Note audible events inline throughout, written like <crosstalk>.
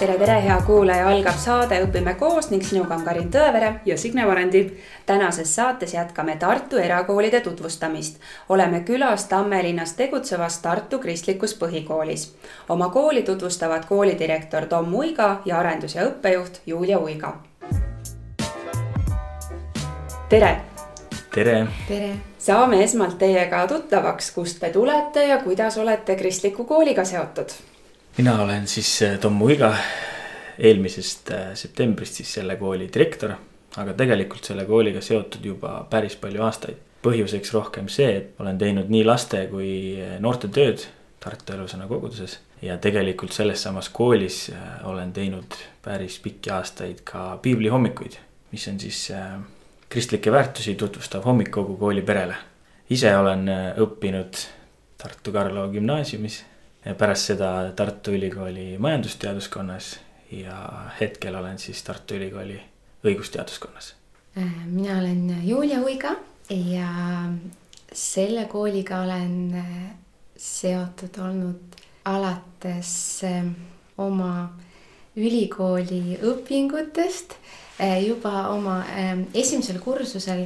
tere, tere, hea kuulaja, algab saade Õpime koos ning sinuga on Karin Tõevere ja Signe Varendi. tänases saates jätkame Tartu erakoolide tutvustamist. oleme külas Tammelinnas tegutsevas Tartu Kristlikus Põhikoolis. oma kooli tutvustavad koolidirektor Tom Uiga ja arendus- ja õppejuht Julia Uiga. tere. tere. tere. saame esmalt teiega tuttavaks, kust te tulete ja kuidas olete kristliku kooliga seotud mina olen siis äh, Tom Uiga, eelmisest äh, septembrist siis selle kooli direktor. aga tegelikult selle kooliga seotud juba päris palju aastaid. põhjuseks rohkem see, et olen teinud nii laste kui äh, noorte tööd Tartu Elusõna koguduses. ja tegelikult selles samas koolis olen teinud päris pikki aastaid ka piiblihommikuid, mis on siis kristlikke väärtusi tutvustav hommik kogu kooli perele. ise olen õppinud Tartu Karlova gümnaasiumis pärast seda Tartu Ülikooli majandusteaduskonnas ja hetkel olen siis Tartu Ülikooli õigusteaduskonnas. Äh, mina olen Julia Uiga ja selle kooliga olen äh, seotud olnud alates äh, oma ülikooli õpingutest juba oma esimesel kursusel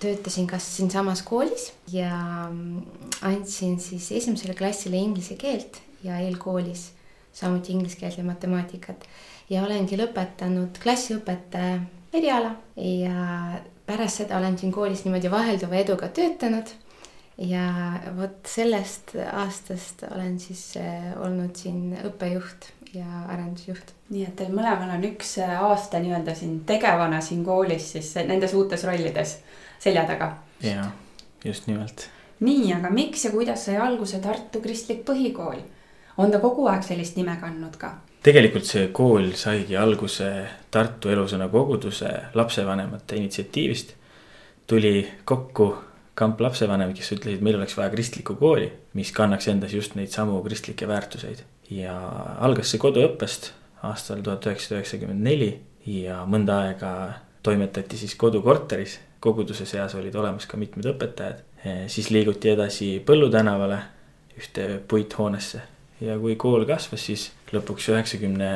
töötasin kas siinsamas koolis ja mm, andsin siis esimesele klassile inglise keelt ja eelkoolis samuti inglise keelt ja matemaatikat. ja olengi lõpetanud klassiõpetaja eriala ja pärast seda olen siin koolis niimoodi vahelduva eduga töötanud. ja vot sellest aastast olen siis äh, olnud siin õppejuht ja arendusjuht. nii et teil mõlemal on üks äh, aasta nii-öelda siin tegevana siin koolis siis nendes uutes rollides selja taga. jaa, just nimelt. nii, aga miks ja kuidas sai alguse Tartu Kristlik Põhikool? on ta kogu aeg sellist nime kandnud ka? tegelikult see kool saigi alguse Tartu Elusõna koguduse lapsevanemate initsiatiivist. tuli kokku kamp lapsevanemaid, kes ütlesid, meil oleks vaja kristlikku kooli, mis kannaks endas just neid samu kristlikke väärtuseid. ja algas see koduõppest aastal tuhat üheksasada üheksakümmend neli ja mõnda aega toimetati siis kodukorteris koguduse seas olid olemas ka mitmed õpetajad. Eh, siis liiguti edasi Põllu tänavale, ühte puithoonesse ja kui kool kasvas, siis lõpuks üheksakümne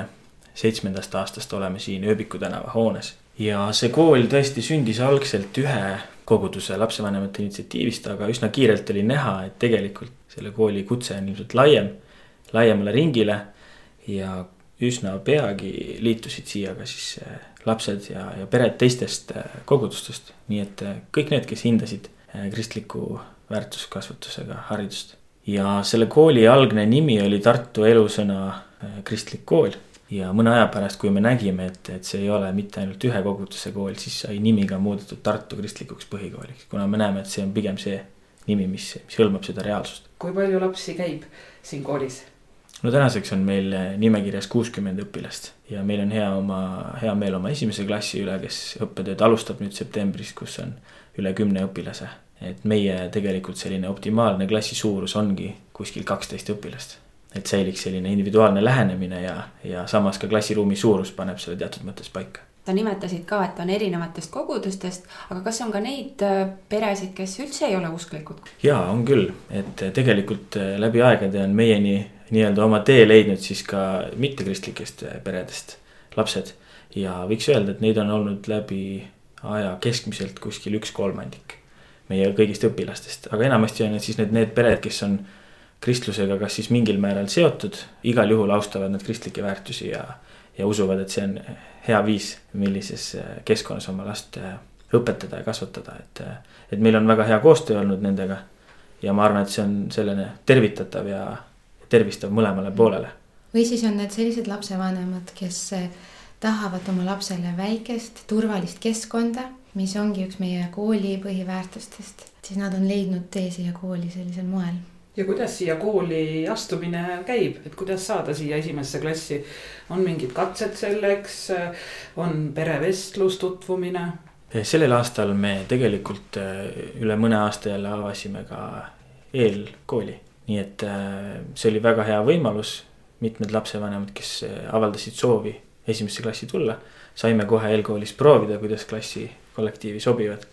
seitsmendast aastast oleme siin Ööbiku tänava hoones. ja see kool tõesti sündis algselt ühe koguduse lapsevanemate initsiatiivist, aga üsna kiirelt oli näha, et tegelikult selle kooli kutse on ilmselt laiem, laiemale ringile. ja üsna peagi liitusid siia ka siis eh, lapsed ja, ja pered teistest äh, kogudustest. nii et äh, kõik need, kes hindasid äh, kristliku väärtuskasvatusega haridust. ja selle kooli algne nimi oli Tartu Elusõna Kristlik Kool. ja mõne aja pärast, kui me nägime, et, et see ei ole mitte ainult ühe koguduse kool, siis sai nimi ka muudetud Tartu Kristlikuks Põhikooliks. kuna me näeme, et see on pigem see nimi, mis, mis hõlmab seda reaalsust. kui palju lapsi käib siin koolis? No tänaseks on meil nimekirjas kuuskümmend õpilast ja meil on hea oma, hea meel oma esimese klassi üle, kes õppetööd alustab nüüd septembris, kus on üle kümne õpilase. et meie tegelikult selline optimaalne klassi suurus ongi kuskil kaksteist õpilast. et säiliks selline individuaalne lähenemine ja, ja samas ka klassiruumi suurus paneb selle teatud mõttes paika sa nimetasid ka, et on erinevatest kogudustest, aga kas on ka neid äh, peresid, kes üldse ei ole usklikud? ja on küll, et tegelikult äh, läbi aegade on meieni nii-öelda oma tee leidnud siis ka mittekristlikest peredest lapsed. ja võiks öelda, et neid on olnud läbi aja keskmiselt kuskil üks kolmandik meie kõigist õpilastest, aga enamasti on need siis need, need pered, kes on kristlusega kas siis mingil määral seotud, igal juhul austavad nad kristlikke väärtusi ja, ja usuvad, et see on hea viis, millises keskkonnas oma last õpetada ja kasvatada, et, et meil on väga hea koostöö olnud nendega. ja ma arvan, et see on selline tervitatav ja tervistav mõlemale poolele. või siis on need sellised lapsevanemad, kes tahavad oma lapsele väikest turvalist keskkonda, mis ongi üks meie kooli põhiväärtustest, siis nad on leidnud tee siia kooli sellisel moel ja kuidas siia kooli astumine käib, et kuidas saada siia esimesse klassi? on mingid katsed selleks, on perevestlus, tutvumine? sellel aastal me tegelikult eh, üle mõne aasta jälle avasime ka eelkooli nii et äh, see oli väga hea võimalus, mitmed lapsevanemad, kes avaldasid soovi esimesse klassi tulla. saime kohe eelkoolis proovida, kuidas klassi kollektiivi sobivad.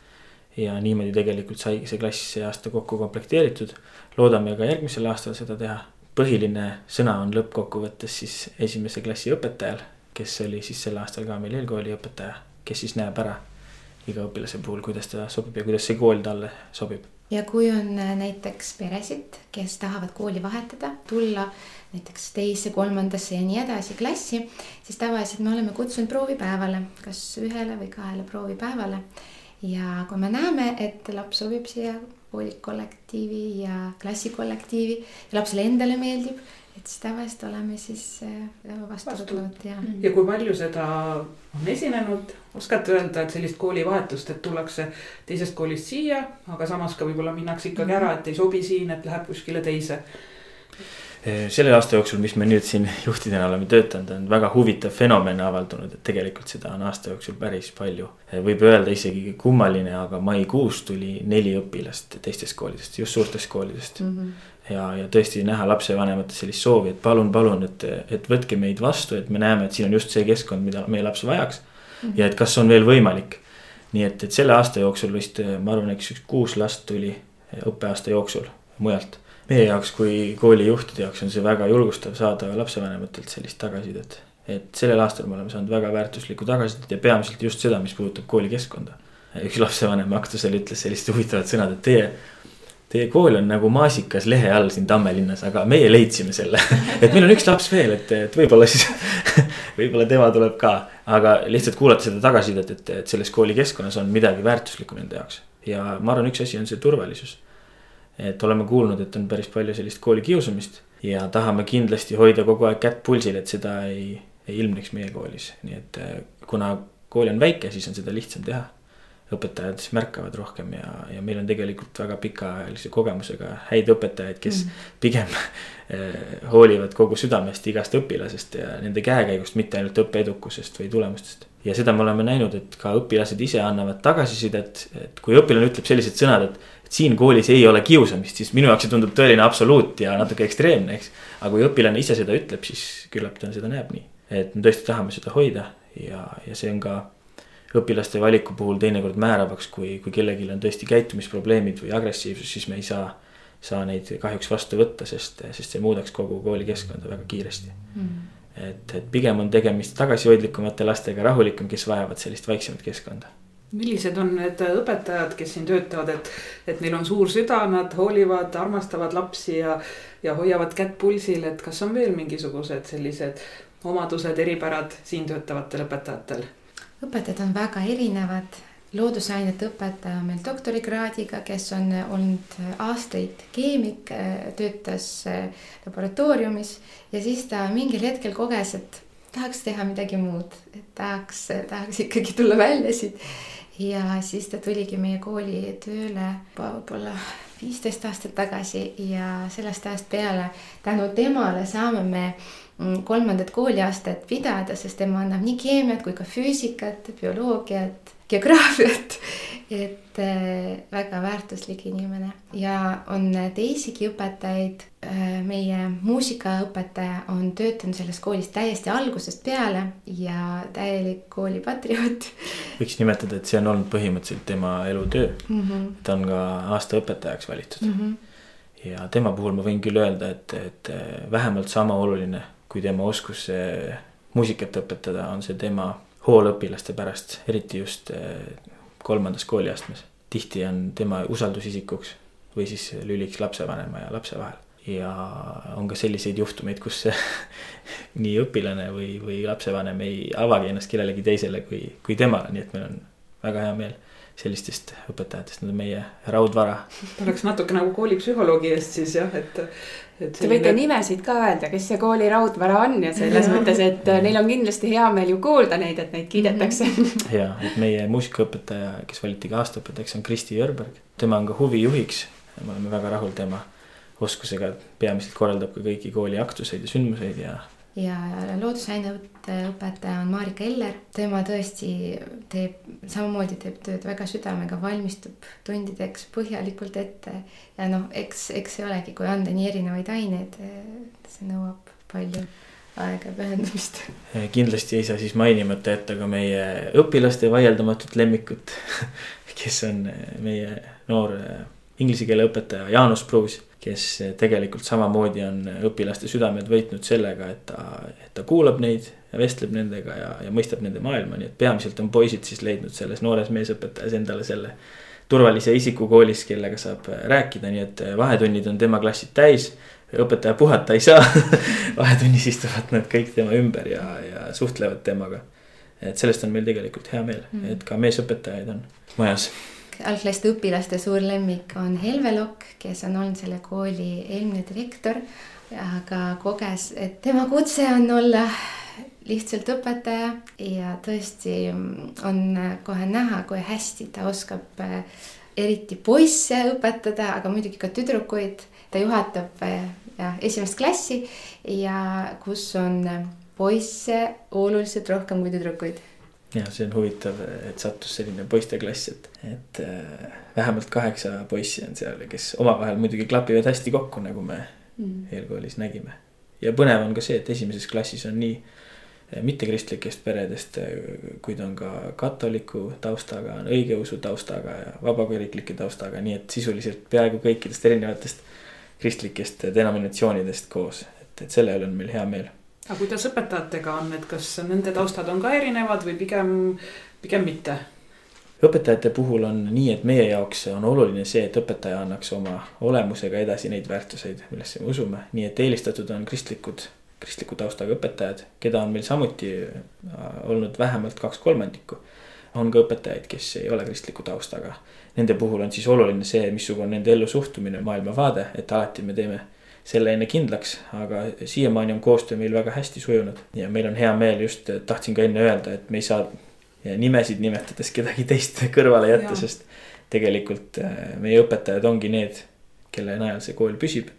Ja niimoodi tegelikult saigi see klass see aasta kokku komplekteeritud. loodame ka järgmisel aastal seda teha. põhiline sõna on lõppkokkuvõttes siis esimese klassi õpetajal, kes oli siis sel aastal ka meil eelkooli õpetaja, kes siis näeb ära iga õpilase puhul, kuidas ta sobib ja kuidas see kool talle sobib. ja kui on äh, näiteks peresid, kes tahavad kooli vahetada, tulla näiteks teise, kolmandasse ja nii edasi klassi, siis tavaliselt me oleme kutsunud proovipäevale, kas ühele või kahele proovipäevale. Ja kui me näeme, et laps sobib siia koolikollektiivi ja klassikollektiivi ja lapsele endale meeldib et siis tavaliselt oleme siis äh, vastu võtnud ja. ja kui palju seda on esinenud, oskate öelda, et sellist koolivahetust, et tullakse teisest koolist siia, aga samas ka võib-olla minnakse ikkagi ära, et ei sobi siin, et läheb kuskile teise selle aasta jooksul, mis me nüüd siin juhtidena oleme töötanud, on väga huvitav fenomen avaldunud, et tegelikult seda on aasta jooksul päris palju. Võib öelda isegi kummaline, aga maikuus tuli neli õpilast teistest koolidest, just suurtest koolidest mm. -hmm ja, ja tõesti näha lapsevanemates sellist soovi, et palun, palun, et, et võtke meid vastu, et me näeme, et siin on just see keskkond, mida meie laps vajaks mm. -hmm. ja et kas on veel võimalik. nii et, et selle aasta jooksul vist ma arvan, eks üks kuus last tuli õppeaasta jooksul mujalt meie jaoks kui koolijuhtide jaoks on see väga julgustav saada lapsevanematelt sellist tagasisidet. et sellel aastal me oleme saanud väga väärtuslikku tagasisidet ja peamiselt just seda, mis puudutab koolikeskkonda. üks lapsevanem aktusel ütles sellised huvitavad sõnad, et teie, teie kool on nagu maasikas lehe all siin Tamme linnas, aga meie leidsime selle <laughs> et meil on üks laps veel, et, et võib-olla siis <laughs> võib-olla tema tuleb ka, aga lihtsalt kuulata seda tagasisidet, et, et selles koolikeskkonnas on midagi väärtuslikku nende jaoks ja ma arvan, üks asi on see turvalisus et oleme kuulnud, et on päris palju sellist koolikiusamist ja tahame kindlasti hoida kogu aeg kätt pulsil, et seda ei, ei ilmneks meie koolis, nii et äh, kuna kool on väike, siis on seda lihtsam teha. õpetajad siis märkavad rohkem ja, ja meil on tegelikult väga pikaajalise kogemusega häid õpetajaid, kes mm. pigem äh, hoolivad kogu südamest igast õpilasest ja nende käekäigust, mitte ainult õppeedukusest või tulemustest. ja seda me oleme näinud, et ka õpilased ise annavad tagasisidet, et kui õpilane ütleb sellised sõnad, et siin koolis ei ole kiusamist, siis minu jaoks see tundub tõeline absoluut ja natuke ekstreemne, eks. aga kui õpilane ise seda ütleb, siis küllap ta seda näeb nii, et me tõesti tahame seda hoida ja, ja see on ka õpilaste valiku puhul teinekord määravaks, kui, kui kellelgi on tõesti käitumisprobleemid või agressiivsus, siis me ei saa, saa neid kahjuks vastu võtta, sest, sest see muudaks kogu koolikeskkonda väga kiiresti mm. et, et pigem on tegemist tagasihoidlikumate lastega, rahulikum, kes vajavad sellist vaiksemat keskkonda millised on need õpetajad, kes siin töötavad, et, et neil on suur süda, nad hoolivad, armastavad lapsi ja, ja hoiavad kätt pulsil, et kas on veel mingisugused sellised omadused, eripärad siin töötavatel õpetajatel? õpetajad on väga erinevad. loodusainete õpetaja on meil doktorikraadiga, kes on olnud aastaid keemik, töötas laboratooriumis ja siis ta mingil hetkel koges, et tahaks teha midagi muud, et tahaks, tahaks ikkagi tulla välja siit ja siis ta tuligi meie kooli tööle võib-olla viisteist aastat tagasi ja sellest ajast peale tänu temale saame me mm, kolmandat kooliastet pidada, sest tema annab nii keemiat kui ka füüsikat, bioloogiat, geograafiat <laughs> et äh, väga väärtuslik inimene ja on teisigi õpetajaid. Äh, meie muusikaõpetaja on töötanud selles koolis täiesti algusest peale ja täielik kooli patrioot. <laughs> võiks nimetada, et see on olnud põhimõtteliselt tema elutöö mm. -hmm. ta on ka aasta õpetajaks valitud mm. -hmm. ja tema puhul ma võin küll öelda, et, et äh, vähemalt sama oluline kui tema oskus muusikat õpetada, on see tema hool õpilaste pärast, eriti just kolmandas kooliastmes. tihti on tema usaldusisikuks või siis lüliks lapsevanema ja lapse vahel. ja on ka selliseid juhtumeid, kus <laughs> nii õpilane või, või lapsevanem ei avagi ennast kellelegi teisele kui, kui temale, nii et meil on väga hea meel sellistest õpetajatest, nad on meie raudvara. oleks natuke nagu koolipsühholoogi eest siis jah, et. Te võite nimesid ka öelda, kes see kooli raudvara on ja selles mõttes, et äh, neil on kindlasti hea meel ju kuulda neid, et neid kiidetakse. ja, et meie muusikaõpetaja, kes valiti ka aastaõpetajaks, on Kristi Jörberg, tema on ka huvijuhiks. me oleme väga rahul tema oskusega, peamiselt korraldab ka kõiki kooli aktuseid ja sündmuseid ja ja loodusaineõppe õpetaja on Marika Eller, tema tõesti teeb, samamoodi teeb tööd väga südamega, valmistub tundideks põhjalikult ette. ja noh, eks, eks see olegi, kui anda nii erinevaid aineid, see nõuab palju aega ja pühendumist. kindlasti ei saa siis mainimata jätta ka meie õpilaste vaieldamatut lemmikut <laughs> kes on meie noor inglise keele õpetaja Jaanus Pruus kes tegelikult samamoodi on õpilaste südamed võitnud sellega, et ta, et ta kuulab neid ja vestleb nendega ja, ja mõistab nende maailma, nii et peamiselt on poisid siis leidnud selles noores meesõpetajas endale selle turvalise isiku koolis, kellega saab rääkida, nii et vahetunnid on tema klassid täis. õpetaja puhata ei saa <laughs> vahetunnis istuvad nad kõik tema ümber ja, ja suhtlevad temaga. et sellest on meil tegelikult hea meel mm, et ka meesõpetajaid on majas algklasside õpilaste suur lemmik on Helve Lokk, kes on olnud selle kooli eelmine direktor. aga koges, et tema kutse on olla lihtsalt õpetaja ja tõesti on kohe näha, kui hästi ta oskab äh, eriti poisse õpetada, aga muidugi ka tüdrukuid. ta juhatab äh, jah, esimest klassi ja kus on poisse oluliselt rohkem kui tüdrukuid ja see on huvitav, et sattus selline poisteklass, et, et äh, vähemalt kaheksa poissi on seal, kes omavahel muidugi klapivad hästi kokku, nagu me mm. eelkoolis nägime. ja põnev on ka see, et esimeses klassis on nii äh, mittekristlikest peredest, äh, kuid on ka katoliku taustaga, on õigeusu taustaga ja vabakiriklike taustaga, nii et sisuliselt peaaegu kõikidest erinevatest kristlikest denominatsioonidest koos, et, et selle üle on meil hea meel aga kuidas õpetajatega on, et kas nende taustad on ka erinevad või pigem, pigem mitte? õpetajate puhul on nii, et meie jaoks on oluline see, et õpetaja annaks oma olemusega edasi neid väärtuseid, millesse me usume, nii et eelistatud on kristlikud, kristliku taustaga õpetajad, keda on meil samuti äh, olnud vähemalt kaks kolmandikku. on ka õpetajaid, kes ei ole kristliku taustaga. Nende puhul on siis oluline see, missugune on nende ellusuhtumine, maailmavaade, et alati me teeme selle enne kindlaks, aga siiamaani on koostöö meil väga hästi sujunud ja meil on hea meel just, tahtsin ka enne öelda, et me ei saa nimesid nimetades kedagi teist kõrvale jätta, sest tegelikult äh, meie õpetajad ongi need, kelle najal see kool püsib.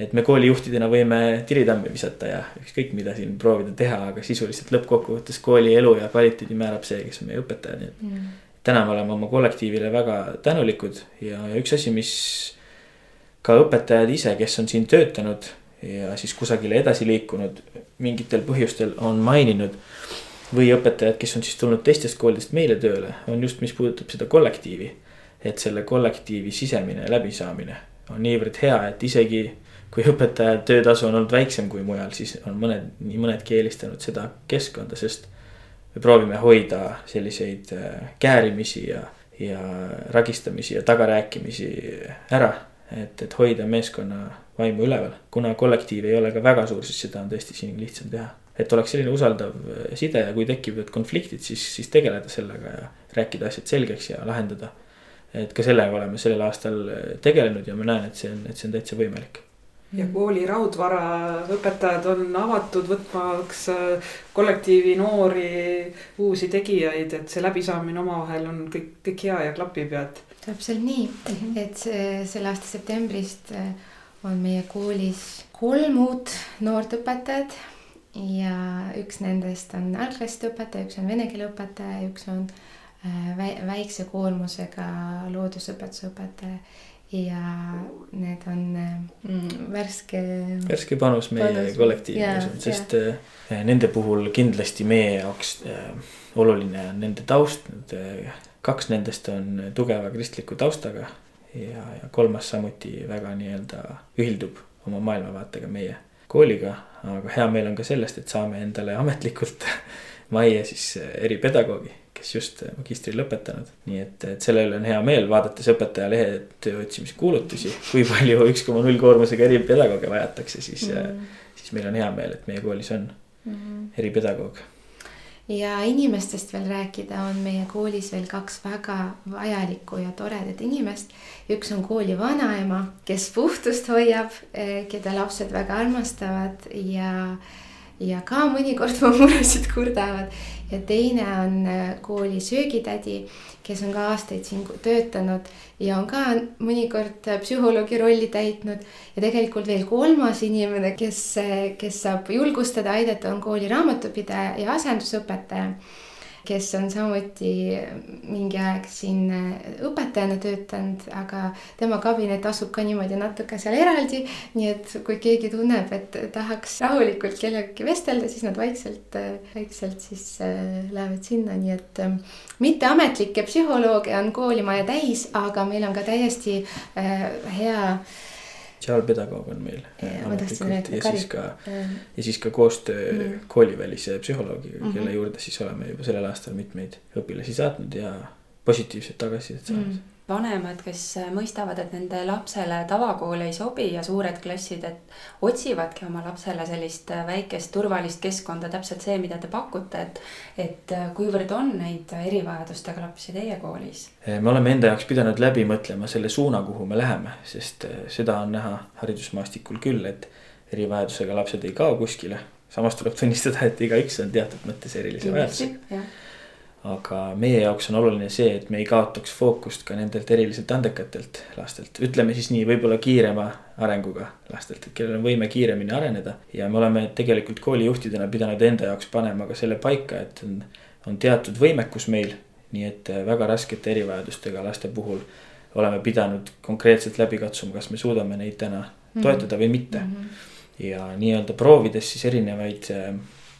et me koolijuhtidena võime tiritammi visata ja ükskõik mida siin proovida teha, aga sisuliselt lõppkokkuvõttes kooli elu ja kvaliteedi määrab see, kes on meie õpetaja, nii et mm. täna me oleme oma kollektiivile väga tänulikud ja, ja üks asi, mis ka õpetajad ise, kes on siin töötanud ja siis kusagile edasi liikunud mingitel põhjustel on maininud. või õpetajad, kes on siis tulnud teistest koolidest meile tööle, on just, mis puudutab seda kollektiivi. et selle kollektiivi sisemine läbisaamine on niivõrd hea, et isegi kui õpetaja töötasu on olnud väiksem kui mujal, siis on mõned, nii mõnedki eelistanud seda keskkonda, sest. me proovime hoida selliseid äh, käärimisi ja, ja ragistamisi ja tagarääkimisi ära et, et hoida meeskonna vaimu üleval. kuna kollektiiv ei ole ka väga suur, siis seda on tõesti siin lihtsam teha. et oleks selline usaldav eh, side ja kui tekivad konfliktid, siis, siis tegeleda sellega ja rääkida asjad selgeks ja lahendada. et ka sellega oleme sellel aastal eh, tegelenud ja ma näen, et see on, et see on täitsa võimalik ja kooli raudvara õpetajad on avatud võtmaks eh, kollektiivi noori uusi tegijaid, et see läbisaamine omavahel on kõik, kõik hea ja klapib ja et täpselt nii mm, -hmm. et see, selle aasta septembrist äh, on meie koolis kolm uut noort õpetajat ja üks nendest on algklasside õpetaja, üks on vene keele õpetaja ja üks on äh, väikse koormusega loodusõpetuse õpetaja ja need on mm, värske. värske panus meie panus. kollektiivi, sest ja. Nende puhul kindlasti meie jaoks oluline on nende taust, nende kaks nendest on tugeva kristliku taustaga ja, ja kolmas samuti väga nii-öelda ühildub oma maailmavaatega meie kooliga. aga hea meel on ka sellest, et saame endale ametlikult <laughs> majja siis eripedagoogi, kes just magistri lõpetanud. nii et, et selle üle on hea meel, vaadates õpetaja lehe töö otsimise kuulutusi, kui palju <laughs> üks koma null koormusega eripedagooge vajatakse, siis mm, -hmm. siis meil on hea meel, et meie koolis on mm -hmm. eripedagoog ja inimestest veel rääkida, on meie koolis veel kaks väga vajalikku ja toredat inimest. üks on kooli vanaema, kes puhtust hoiab, eh, keda lapsed väga armastavad ja, ja ka mõnikord oma muresid kurdavad. ja teine on eh, kooli söögitädi kes on ka aastaid siin töötanud ja on ka mõnikord psühholoogi rolli täitnud. ja tegelikult veel kolmas inimene, kes, kes saab julgustada, aidata, on kooli raamatupidaja ja asendusõpetaja kes on samuti mingi aeg siin õpetajana töötanud, aga tema kabinet asub ka niimoodi natuke seal eraldi. nii et kui keegi tunneb, et tahaks rahulikult kellegagi vestelda, siis nad vaikselt, vaikselt siis äh, lähevad sinna, nii et ähm, mitteametlikke psühholooge on koolimaja täis, aga meil on ka täiesti äh, hea sotsiaalpedagoog on meil Ja, siis ka Ähm, ja siis ka koostöö Mm. koolivälise psühholoogiga mm, -hmm. kelle juurde siis oleme juba sellel aastal mitmeid õpilasi saatnud ja positiivset tagasisidet saanud mm. vanemad, kes mõistavad, et nende lapsele tavakool ei sobi ja suured klassid, et otsivadki oma lapsele sellist väikest turvalist keskkonda, täpselt see, mida te pakute, et et kuivõrd on neid erivajadustega lapsi teie koolis? me oleme enda jaoks pidanud läbi mõtlema selle suuna, kuhu me läheme, sest eh, seda on näha haridusmaastikul küll, et erivajadusega lapsed ei kao kuskile. samas tuleb tunnistada, et igaüks on teatud mõttes erilise vajadusega. Aga meie jaoks on oluline see, et me ei kaotaks fookust ka nendelt eriliselt andekatelt lastelt, ütleme siis nii, võib-olla kiirema arenguga lastelt, et kellel on võime kiiremini areneda. ja me oleme tegelikult koolijuhtidena pidanud enda jaoks panema ka selle paika, et on, on teatud võimekus meil. nii et eh, väga raskete erivajadustega laste puhul oleme pidanud konkreetselt läbi katsuma, kas me suudame neid täna toetada või mitte Mm -hmm. ja nii-öelda proovides siis erinevaid äh,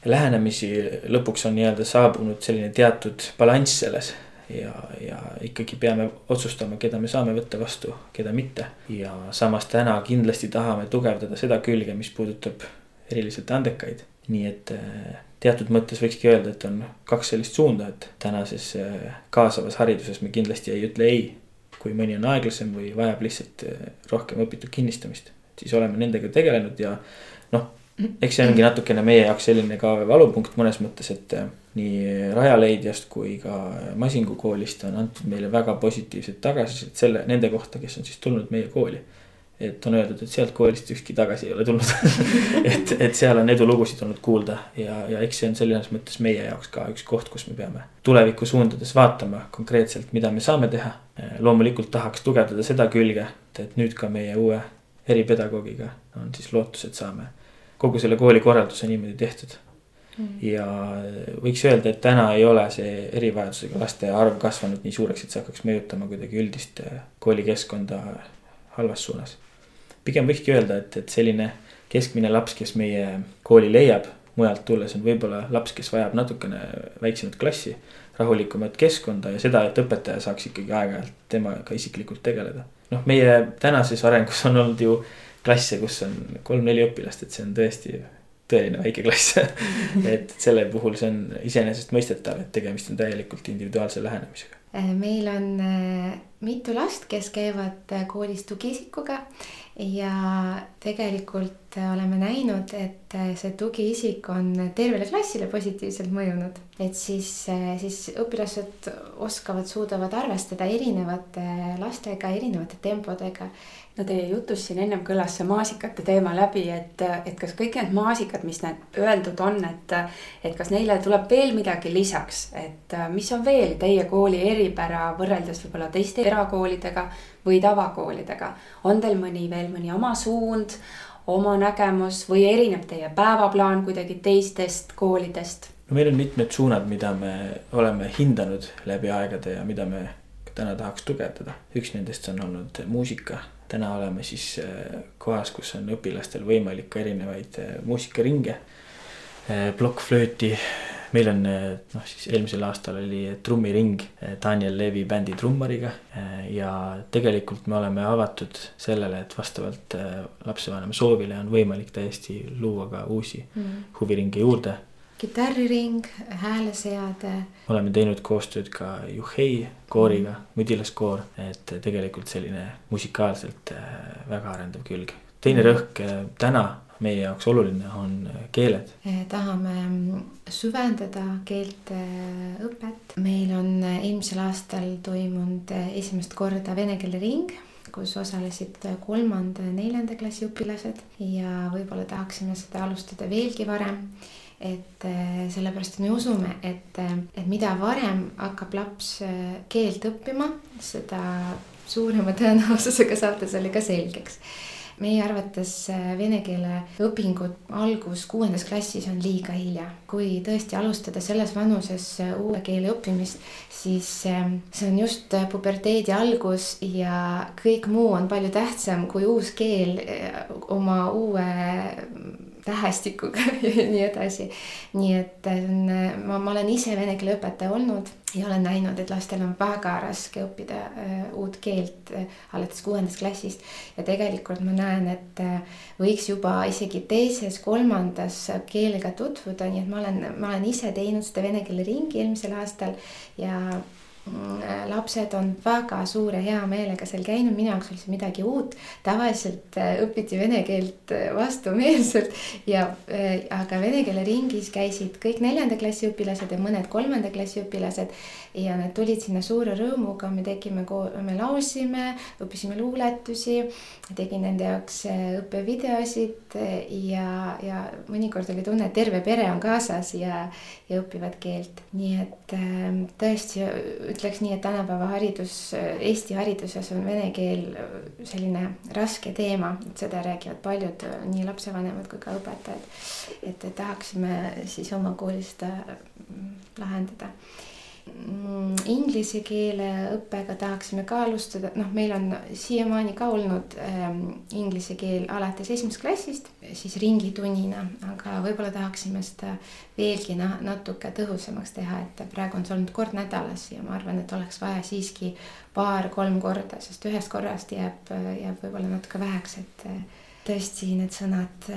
lähenemisi, lõpuks on nii-öelda saabunud selline teatud balanss selles. ja, ja ikkagi peame otsustama, keda me saame võtta vastu, keda mitte. ja samas täna kindlasti tahame tugevdada seda külge, mis puudutab eriliselt andekaid. nii et äh, teatud mõttes võikski öelda, et on kaks sellist suunda, et tänases äh, kaasavas hariduses me kindlasti ei ütle ei. kui mõni on aeglasem või vajab lihtsalt äh, rohkem õpitud kinnistamist, siis oleme nendega tegelenud ja noh, eks see ongi natukene meie jaoks selline ka valupunkt mõnes mõttes, et äh, nii Rajaleidjast kui ka Masingu koolist on antud meile väga positiivset tagasisidet selle, nende kohta, kes on siis tulnud meie kooli. et on öeldud, et sealt koolist ükski tagasi ei ole tulnud <laughs> et, et seal on edulugusid olnud kuulda ja, ja eks see on selles mõttes meie jaoks ka üks koht, kus me peame tulevikku suundades vaatama konkreetselt, mida me saame teha. loomulikult tahaks tugevdada seda külge, et nüüd ka meie uue eripedagoogiga on siis lootus, et saame kogu selle kooli korralduse niimoodi tehtud. ja võiks öelda, et täna ei ole see erivajadusega laste arv kasvanud nii suureks, et see hakkaks mõjutama kuidagi üldist äh, koolikeskkonda halvas suunas. pigem võikski öelda, et, et selline keskmine laps, kes meie kooli leiab mujalt tulles, on võib-olla laps, kes vajab natukene väiksemat klassi, rahulikumat keskkonda ja seda, et õpetaja saaks ikkagi aeg-ajalt temaga isiklikult tegeleda. noh, meie tänases arengus on olnud ju klasse, kus on kolm-neli õpilast, et see on tõesti tõeline väike klass. <laughs> et selle puhul see on iseenesestmõistetav, et tegemist on täielikult individuaalse lähenemisega. meil on äh, mitu last, kes käivad äh, koolis tugiisikuga ja tegelikult äh, oleme näinud, et äh, see tugiisik on tervele klassile positiivselt mõjunud. et siis, siis õpilased oskavad, suudavad arvestada erinevate lastega, erinevate tempodega. No teie jutus siin ennem kõlas see maasikate teema läbi, et, et kas kõik need maasikad, mis need öeldud on, et, et kas neile tuleb veel midagi lisaks, et mis on veel teie kooli eripära võrreldes võib-olla teiste erakoolidega või tavakoolidega. on teil mõni veel mõni oma suund, oma nägemus või erineb teie päevaplaan kuidagi teistest koolidest? no meil on mitmed suunad, mida me oleme hindanud läbi aegade ja mida me täna tahaks tugevdada. üks nendest on olnud muusika. täna oleme siis äh, kohas, kus on õpilastel võimalik ka erinevaid äh, muusikaringe, plokkflööti. Meil on äh, noh, siis eelmisel aastal oli trummiring äh, Daniel Levi bändi trummariga ja tegelikult me oleme avatud sellele, et vastavalt lapsevanema soovile on võimalik täiesti luua ka uusi mm.. huviringe juurde kitarriring, hääleseade, oleme teinud koostööd ka Juhei kooriga, mudilaskoor, et tegelikult selline musikaalselt väga arendav külg. teine rõhk äh, täna meie jaoks oluline on äh, keeled. Tahame mm, süvendada keelte õpet. meil on eh, eelmisel aastal toimunud esimest korda vene keele ring, kus osalesid eh, kolmanda-neljanda klassi õpilased ja võib-olla tahaksime seda alustada veelgi varem et sellepärast, me usume, et, et mida varem hakkab laps keelt õppima, seda suurema tõenäosusega saab ta selle ka selgeks meie arvates eh, vene keele õpingud algus kuuendas klassis on liiga hilja. kui tõesti alustada selles vanuses eh, uue keele õppimist, siis eh, see on just puberteedi algus ja kõik muu on palju tähtsam kui uus keel oma uue tähestikuga <laughs> ja nii edasi. nii et ma, ma olen ise vene keele õpetaja olnud ja olen näinud, et lastel on väga raske õppida äh, uut keelt äh, alates kuuendast klassist. ja tegelikult ma näen, et äh, võiks juba isegi teises-kolmandas keelega tutvuda, nii et ma olen, ma olen ise teinud seda vene keele ringi eelmisel aastal ja lapsed on väga suure heameelega seal käinud, minu jaoks oli see midagi uut. tavaliselt äh, õpiti vene keelt äh, vastumeelselt ja, äh, aga vene keele ringis käisid kõik neljanda klassi õpilased ja mõned kolmanda klassi õpilased ja nad tulid sinna suure rõõmuga, me tegime, me laulsime, õppisime luuletusi, tegin nende jaoks äh, õppevideosid äh, ja, ja mõnikord oli tunne, et terve pere on kaasas ja, ja õpivad keelt. nii et ähm, tõesti ütleks nii, et tänapäeva haridus, Eesti hariduses on vene keel selline raske teema, et seda räägivad paljud nii lapsevanemad kui ka õpetajad. et tahaksime siis oma koolis seda lahendada inglise keele õppega tahaksime ka alustada, noh, meil on siiamaani ka olnud ähm, inglise keel alates esimesest klassist, siis ringitunnina, aga võib-olla tahaksime seda veelgi na natuke tõhusamaks teha, et praegu on see olnud kord nädalas ja ma arvan, et oleks vaja siiski paar-kolm korda, sest ühest korrast jääb, jääb võib-olla natuke väheks, et tõesti need sõnad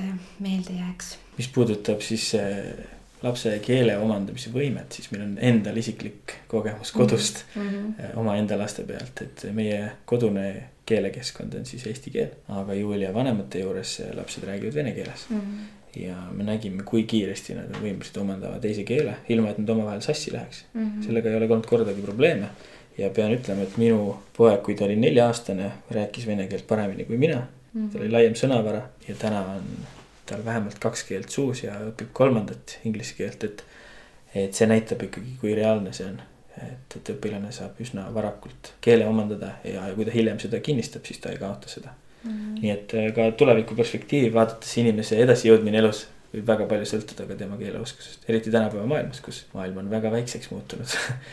meelde jääks. mis puudutab siis äh lapse keele omandamise võimet, siis meil on endal isiklik kogemus mhm. kodust mm -hmm. omaenda laste pealt, et meie kodune keelekeskkond on siis eesti keel, aga Julia vanemate juures lapsed räägivad vene keeles mm. -hmm. ja me nägime, kui kiiresti nad on võimelised omandama teise keele, ilma et nad omavahel sassi läheks mm. -hmm. sellega ei ole olnud kordagi probleeme. ja pean ütlema, et minu poeg, kui ta oli nelja-aastane, rääkis vene keelt paremini kui mina mm. -hmm. tal oli laiem sõnavara ja täna on tal vähemalt kaks keelt suus ja õpib kolmandat inglise keelt, et. et see näitab ikkagi, kui reaalne see on. et, et õpilane saab üsna varakult keele omandada ja, ja kui ta hiljem seda kinnistab, siis ta ei kaota seda mm. -hmm. nii et äh, ka tuleviku perspektiivi vaadates inimese edasijõudmine elus võib väga palju sõltuda ka tema keeleoskusest, eriti tänapäeva maailmas, kus maailm on väga väikseks muutunud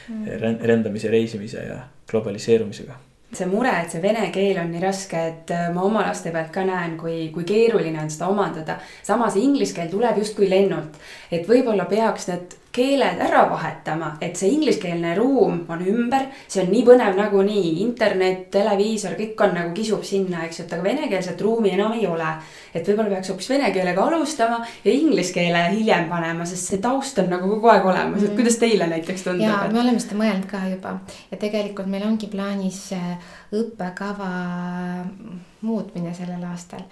mm. <laughs> -hmm. rändamise, reisimise ja globaliseerumisega see mure, et see vene keel on nii raske, et äh, ma oma laste pealt ka näen, kui, kui keeruline on seda omandada. samas inglise keel tuleb justkui lennult, et võib-olla peaks need keeled ära vahetama, et see ingliskeelne ruum on ümber, see on nii põnev nagunii, internet, televiisor, kõik on nagu kisub sinna, eks ju, et aga venekeelset ruumi enam ei ole. et võib-olla peaks hoopis vene keelega alustama ja inglise keele hiljem panema, sest see taust on nagu kogu aeg olemas, et mm. kuidas teile näiteks tundub? ja et... me oleme seda mõelnud ka juba ja tegelikult meil ongi plaanis äh, õppekava muutmine sellel aastal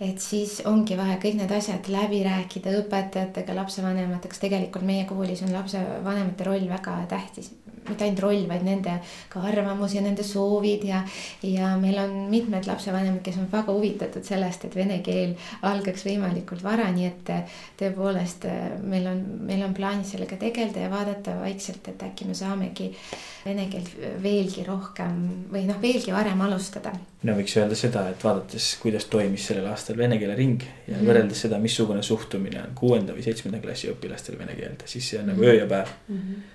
et siis ongi vaja kõik need asjad läbi rääkida õpetajatega, lapsevanematega, tegelikult meie koolis on lapsevanemate roll väga tähtis mitte ainult roll, vaid nende ka arvamus ja nende soovid ja, ja meil on mitmed lapsevanemad, kes on väga huvitatud sellest, et vene keel algaks võimalikult vara, nii et tõepoolest meil on, meil on plaanis sellega tegeleda ja vaadata vaikselt, et äkki me saamegi vene keelt veelgi rohkem või noh, veelgi varem alustada. no võiks öelda seda, et vaadates, kuidas toimis sellel aastal vene keele ring ja mm. võrreldes seda, missugune suhtumine on kuuenda või seitsmenda klassi õpilastel vene keelde, siis see on mm. nagu öö ja päev mm. -hmm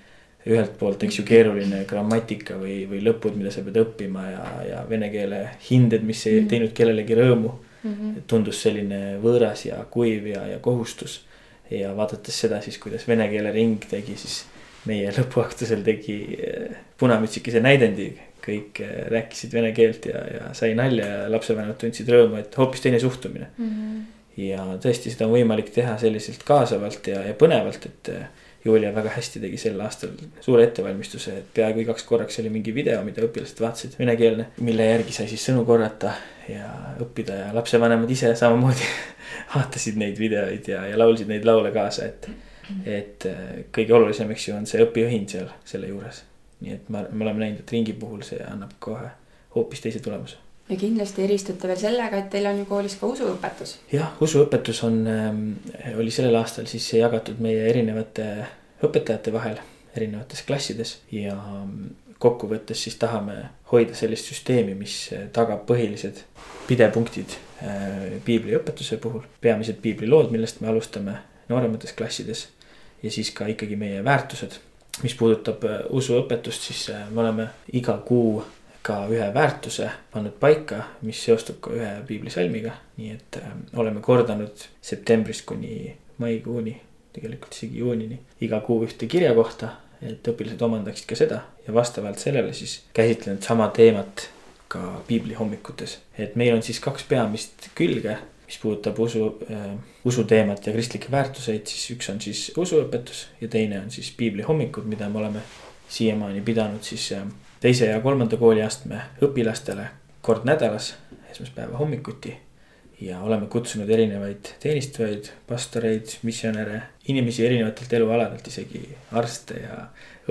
ühelt poolt, eks ju, keeruline grammatika või, või lõpud, mida sa pead õppima ja, ja vene keele hinded, mis ei mm. teinud kellelegi rõõmu mm. -hmm. tundus selline võõras ja kuiv ja, ja kohustus. ja vaadates seda siis, kuidas vene keele ring tegi, siis meie lõpuaktusel tegi eh, punamütsikese näidendi. kõik eh, rääkisid vene keelt ja, ja sai nalja ja lapsevanemad tundsid rõõmu, et hoopis teine suhtumine mm. -hmm. ja tõesti, seda on võimalik teha selliselt kaasavalt ja, ja põnevalt, et eh, Julia väga hästi tegi sel aastal suure ettevalmistuse, et peaaegu igaks korraks oli mingi video, mida õpilased vaatasid, venekeelne. mille järgi sai siis sõnu korrata ja õppida ja lapsevanemad ise samamoodi <laughs> vaatasid neid videoid ja, ja laulsid neid laule kaasa, et. et äh, kõige olulisem, eks ju, on see õpiühind seal selle juures. nii et me, me oleme näinud, et ringi puhul see annab kohe hoopis teise tulemuse ja kindlasti eristute veel sellega, et teil on ju koolis ka usuõpetus. jah, usuõpetus on ähm,, oli sellel aastal siis jagatud meie erinevate õpetajate vahel erinevates klassides ja ähm, kokkuvõttes siis tahame hoida sellist süsteemi, mis tagab põhilised pidepunktid äh, piibliõpetuse puhul. peamised piiblilood, millest me alustame nooremates klassides ja siis ka ikkagi meie väärtused. mis puudutab äh, usuõpetust, siis äh, me oleme iga kuu ka ühe väärtuse pannud paika, mis seostub ka ühe piiblisalmiga. nii et äh, oleme kordanud septembrist kuni maikuuni, tegelikult isegi juunini, iga kuu ühte kirja kohta, et õpilased omandaksid ka seda ja vastavalt sellele siis käsitlenud sama teemat ka piiblihommikutes. et meil on siis kaks peamist külge mis puudutab usu äh,, usuteemat ja kristlikke väärtuseid, siis üks on siis usuõpetus ja teine on siis piiblihommikud, mida me oleme siiamaani pidanud siis äh, teise ja kolmanda kooliastme õpilastele kord nädalas, esmaspäeva hommikuti. ja oleme kutsunud erinevaid teenistujaid, pastoreid, missionäre, inimesi erinevatelt elualadelt, isegi arste ja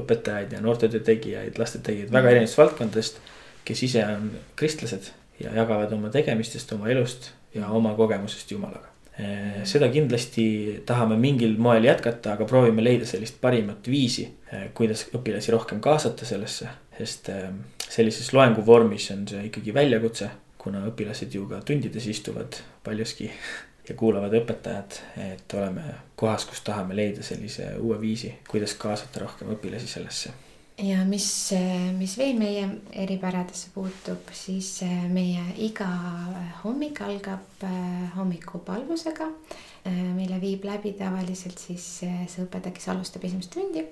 õpetajaid ja noortetöö tegijaid, lastetegijaid väga erinevatest valdkondadest. kes ise on kristlased ja jagavad oma tegemistest, oma elust ja oma kogemusest Jumalaga. Eh, seda kindlasti tahame mingil moel jätkata, aga proovime leida sellist parimat viisi, eh, kuidas õpilasi rohkem kaasata sellesse, sest eh, sellises loengu vormis on see ikkagi väljakutse, kuna õpilased ju ka tundides istuvad paljuski <laughs> ja kuulavad õpetajat, et oleme kohas, kus tahame leida sellise uue viisi, kuidas kaasata rohkem õpilasi sellesse. Ja mis, mis veel meie eripäradesse puutub, siis eh, meie iga hommik algab eh, hommikupalvusega, mille viib läbi tavaliselt siis see õpetaja, kes alustab esimest tundi.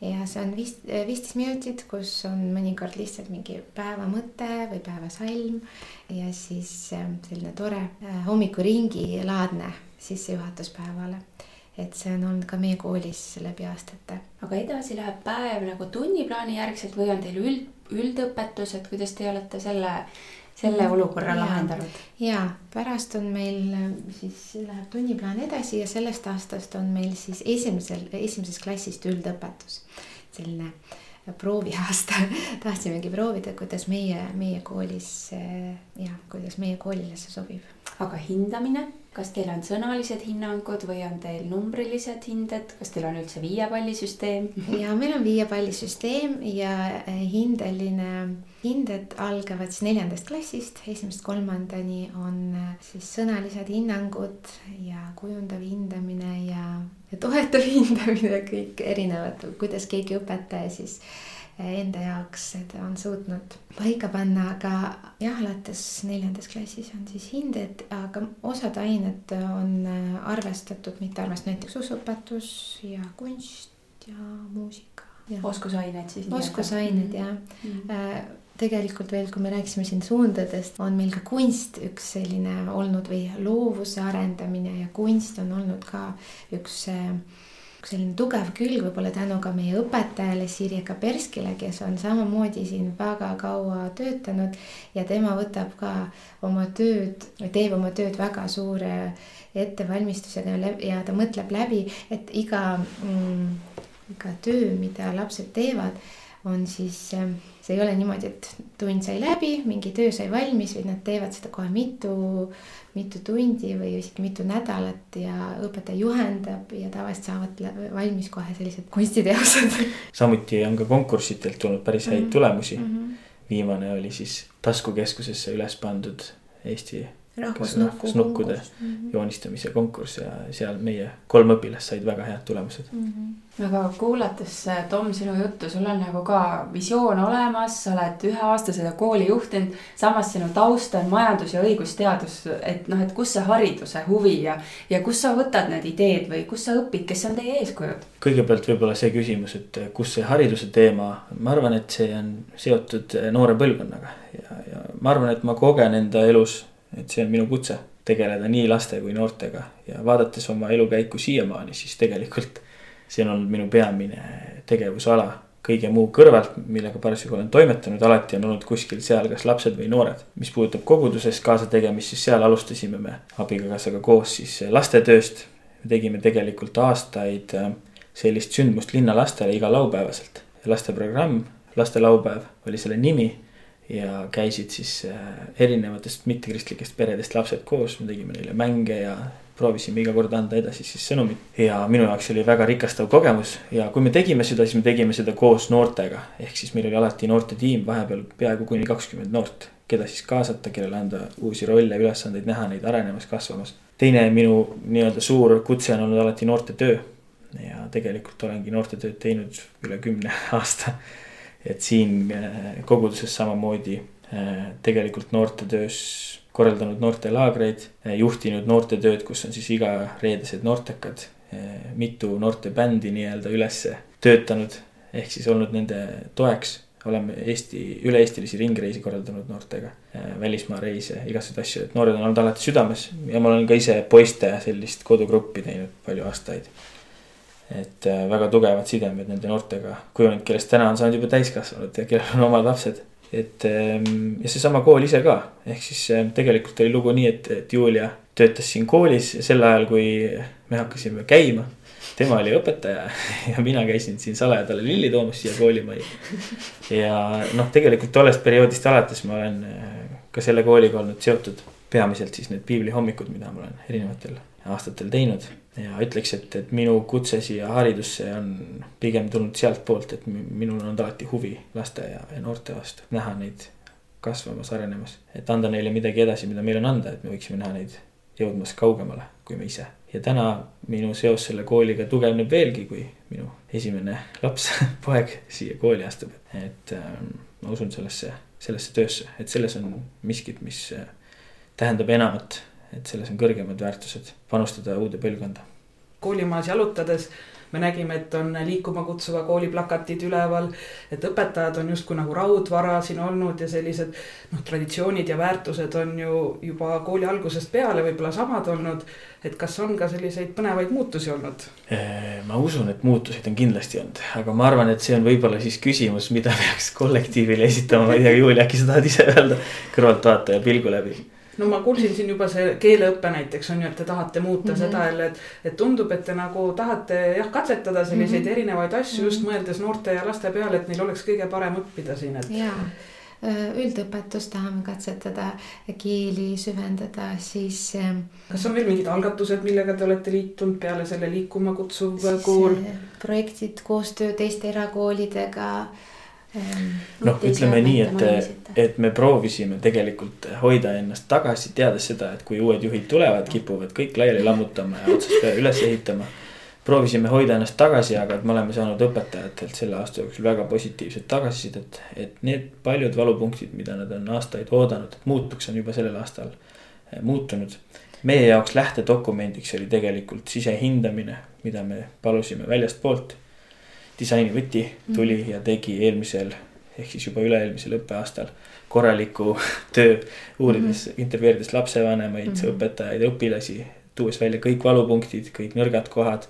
ja see on viis, viisteist minutit, kus on mõnikord lihtsalt mingi päeva mõte või päevasalm ja siis selline tore hommikuringi laadne sissejuhatus päevale et see on olnud ka meie koolis läbi aastate. aga edasi läheb päev nagu tunniplaani järgselt või on teil üld, üldõpetus, et kuidas te olete selle, selle olukorra ja, lahendanud? ja pärast on meil siis läheb tunniplaan edasi ja sellest aastast on meil siis esimesel, esimesest klassist üldõpetus. selline prooviaasta <laughs> tahtsimegi proovida, kuidas meie, meie koolis ja kuidas meie koolile see sobib. aga hindamine kas teil on sõnalised hinnangud või on teil numbrilised hinded, kas teil on üldse viiepallisüsteem? <laughs> ja meil on viiepallisüsteem ja eh, hindeline, hinded algavad siis neljandast klassist, esimesest kolmandani on eh, siis sõnalised hinnangud ja kujundav hindamine ja, toetav <laughs> hindamine, kõik erinevad, kuidas keegi õpetaja siis enda jaoks seda on suutnud paika panna, aga jah, alates neljandas klassis on siis hinded, aga osad ained on äh, arvestatud, mitte arvestatud, näiteks usuõpetus ja kunst ja muusika. oskusained siis. oskusained jah mm. -hmm. tegelikult veel, kui me rääkisime siin suundadest, on meil ka kunst üks selline olnud või loovuse arendamine ja kunst on olnud ka üks äh, selline tugev külg võib-olla tänu ka meie õpetajale Sirje Kaperskile, kes on samamoodi siin väga kaua töötanud ja tema võtab ka oma tööd, teeb oma tööd väga suure ettevalmistusega ja ta mõtleb läbi, et iga mm,, iga töö, mida lapsed teevad, on siis, see ei ole niimoodi, et tund sai läbi, mingi töö sai valmis, vaid nad teevad seda kohe mitu mitu tundi või isegi mitu nädalat ja õpetaja juhendab ja tavaliselt saavad valmis kohe sellised kunstiteosed. samuti on ka konkurssidelt tulnud päris häid mm -hmm. tulemusi mm. -hmm. viimane oli siis taskukeskusesse üles pandud Eesti rahvusnukkude mm -hmm. joonistamise konkurss ja seal meie kolm õpilast said väga head tulemused mm. -hmm. aga kuulates äh, Tom sinu juttu, sul on nagu ka visioon olemas, sa oled ühe aasta seda kooli juhtinud. samas sinu taust on majandus ja õigusteadus, et noh, et kus see hariduse huvi ja, ja kust sa võtad need ideed või kus sa õpid, kes on teie eeskujud? kõigepealt võib-olla see küsimus, et kus see hariduse teema, ma arvan, et see on seotud noore põlvkonnaga ja, ja ma arvan, et ma kogen enda elus et see on minu kutse, tegeleda nii laste kui noortega ja vaadates oma elukäiku siiamaani, siis tegelikult see on olnud minu peamine tegevusala kõige muu kõrvalt, millega parasjagu olen toimetanud, alati on olnud kuskil seal kas lapsed või noored. mis puudutab koguduses kaasategemist, siis seal alustasime me abikaasaga koos siis lastetööst. me tegime tegelikult aastaid äh, sellist sündmust linnalastele iga laupäevaselt. lasteprogramm, lastelaupäev oli selle nimi ja käisid siis äh, erinevatest mittekristlikest peredest lapsed koos, me tegime neile mänge ja proovisime iga kord anda edasi siis sõnumit. ja minu jaoks oli väga rikastav kogemus ja kui me tegime seda, siis me tegime seda koos noortega. ehk siis meil oli alati noortetiim, vahepeal peaaegu kuni kakskümmend noort, keda siis kaasata, kellele anda uusi rolle, ülesandeid, näha neid arenemas, kasvamas. teine minu nii-öelda suur kutse on olnud alati noortetöö. ja tegelikult olengi noortetööd teinud üle kümne <laughs> aasta et siin koguduses samamoodi tegelikult noortetöös korraldanud noortelaagreid, juhtinud noortetööd, kus on siis igareedesed noortekad, mitu noortebändi nii-öelda üles töötanud, ehk siis olnud nende toeks oleme Eesti, üle-eestilisi ringreisi korraldanud noortega, välismaa reise, igasuguseid asju, et noored on olnud alati südames ja ma olen ka ise poiste sellist kodugruppi teinud palju aastaid. Et äh, väga tugevad sidemed nende noortega kujunenud, kellest täna on saanud juba täiskasvanud ja kellel on omad lapsed. et ähm, ja seesama kool ise ka, ehk siis äh, tegelikult oli lugu nii, et, et Julia töötas siin koolis sel ajal, kui me hakkasime käima tema oli õpetaja <laughs> ja mina käisin siin salaja talle lilli toomas siia koolimajja. ja noh, tegelikult tollest perioodist alates ma olen äh, ka selle kooliga olnud seotud. peamiselt siis need piiblihommikud, mida ma olen erinevatel aastatel teinud. Ja ütleks, et, et minu kutse siia haridusse on pigem tulnud sealtpoolt, et minul on alati huvi laste ja, ja noorte vastu, näha neid kasvamas, arenemas. et anda neile midagi edasi, mida meil on anda, et me võiksime näha neid jõudmas kaugemale kui me ise ja täna minu seos selle kooliga tugevneb veelgi, kui minu esimene laps, <laughs> poeg siia kooli astub. et äh, ma usun sellesse, sellesse töösse, et selles on miskit, mis äh, tähendab enamat, et selles on kõrgemad väärtused, panustada uude põlvkonda. koolimajas jalutades me nägime, et on liikuma kutsuva kooli plakatid üleval. et õpetajad on justkui nagu raudvara siin olnud ja sellised noh, traditsioonid ja väärtused on ju juba kooli algusest peale võib-olla samad olnud. et kas on ka selliseid põnevaid muutusi olnud? ma usun, et muutuseid on kindlasti olnud, aga ma arvan, et see on võib-olla siis küsimus, mida peaks kollektiivile esitama, ma ei tea, Julia, äkki sa tahad ise öelda kõrvaltvaataja pilgu läbi no ma kuulsin siin juba see keeleõpe näiteks on ju, et te tahate muuta mm -hmm. seda jälle, et. et tundub, et te nagu tahate jah, katsetada selliseid mm -hmm. erinevaid asju mm -hmm. just mhm. mõeldes noorte ja laste peale, et neil oleks kõige parem õppida siin, et. jaa, üldõpetust tahame katsetada, keeli süvendada, siis. kas on veel mingid algatused, millega te olete liitunud peale selle liikuma kutsuv kool? projektid, koostöö teiste erakoolidega noh, ütleme nii, et, et me proovisime tegelikult hoida ennast tagasi, teades seda, et kui uued juhid tulevad, kipuvad kõik laiali lammutama ja otsast peale üles ehitama. proovisime hoida ennast tagasi, aga et me oleme saanud õpetajatelt selle aasta jooksul väga positiivset tagasisidet, et need paljud valupunktid, mida nad on aastaid oodanud, et muutuks, on juba sellel aastal eh, muutunud. meie jaoks lähtedokumendiks oli tegelikult sisehindamine, mida me palusime väljastpoolt disainivõti tuli mm. ja tegi eelmisel ehk siis juba üle-eelmisel õppeaastal korraliku <laughs> töö, uurides mm, -hmm. intervjueerides lapsevanemaid mm, -hmm. õpetajaid, õpilasi, tuues välja kõik valupunktid, kõik nõrgad kohad.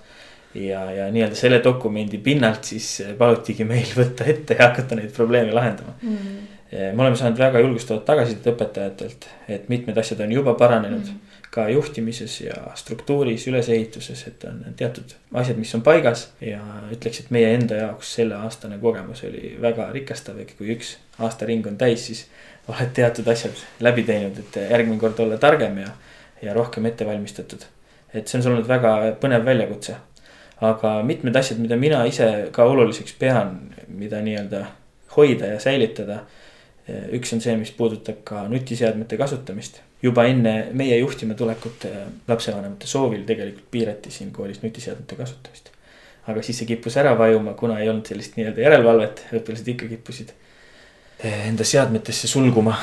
ja, ja nii-öelda selle dokumendi pinnalt siis palutigi meil <laughs> võtta ette ja hakata neid probleeme lahendama mm. -hmm. me oleme saanud väga julgustavat tagasisidet õpetajatelt, et mitmed asjad on juba paranenud mm. -hmm ka juhtimises ja struktuuris, ülesehituses, et on teatud asjad, mis on paigas. ja ütleks, et meie enda jaoks selleaastane kogemus oli väga rikastav, ehk kui üks aastaring on täis, siis oled teatud asjad läbi teinud, et järgmine kord olla targem ja, ja rohkem ette valmistatud. et see on olnud väga põnev väljakutse. aga mitmed asjad, mida mina ise ka oluliseks pean, mida nii-öelda hoida ja säilitada. üks on see, mis puudutab ka nutiseadmete kasutamist juba enne meie juhtima tulekut lapsevanemate soovil tegelikult piirati siin koolis nutiseadmete kasutamist. aga siis see kippus ära vajuma, kuna ei olnud sellist nii-öelda järelevalvet, õpilased ikka kippusid enda seadmetesse sulguma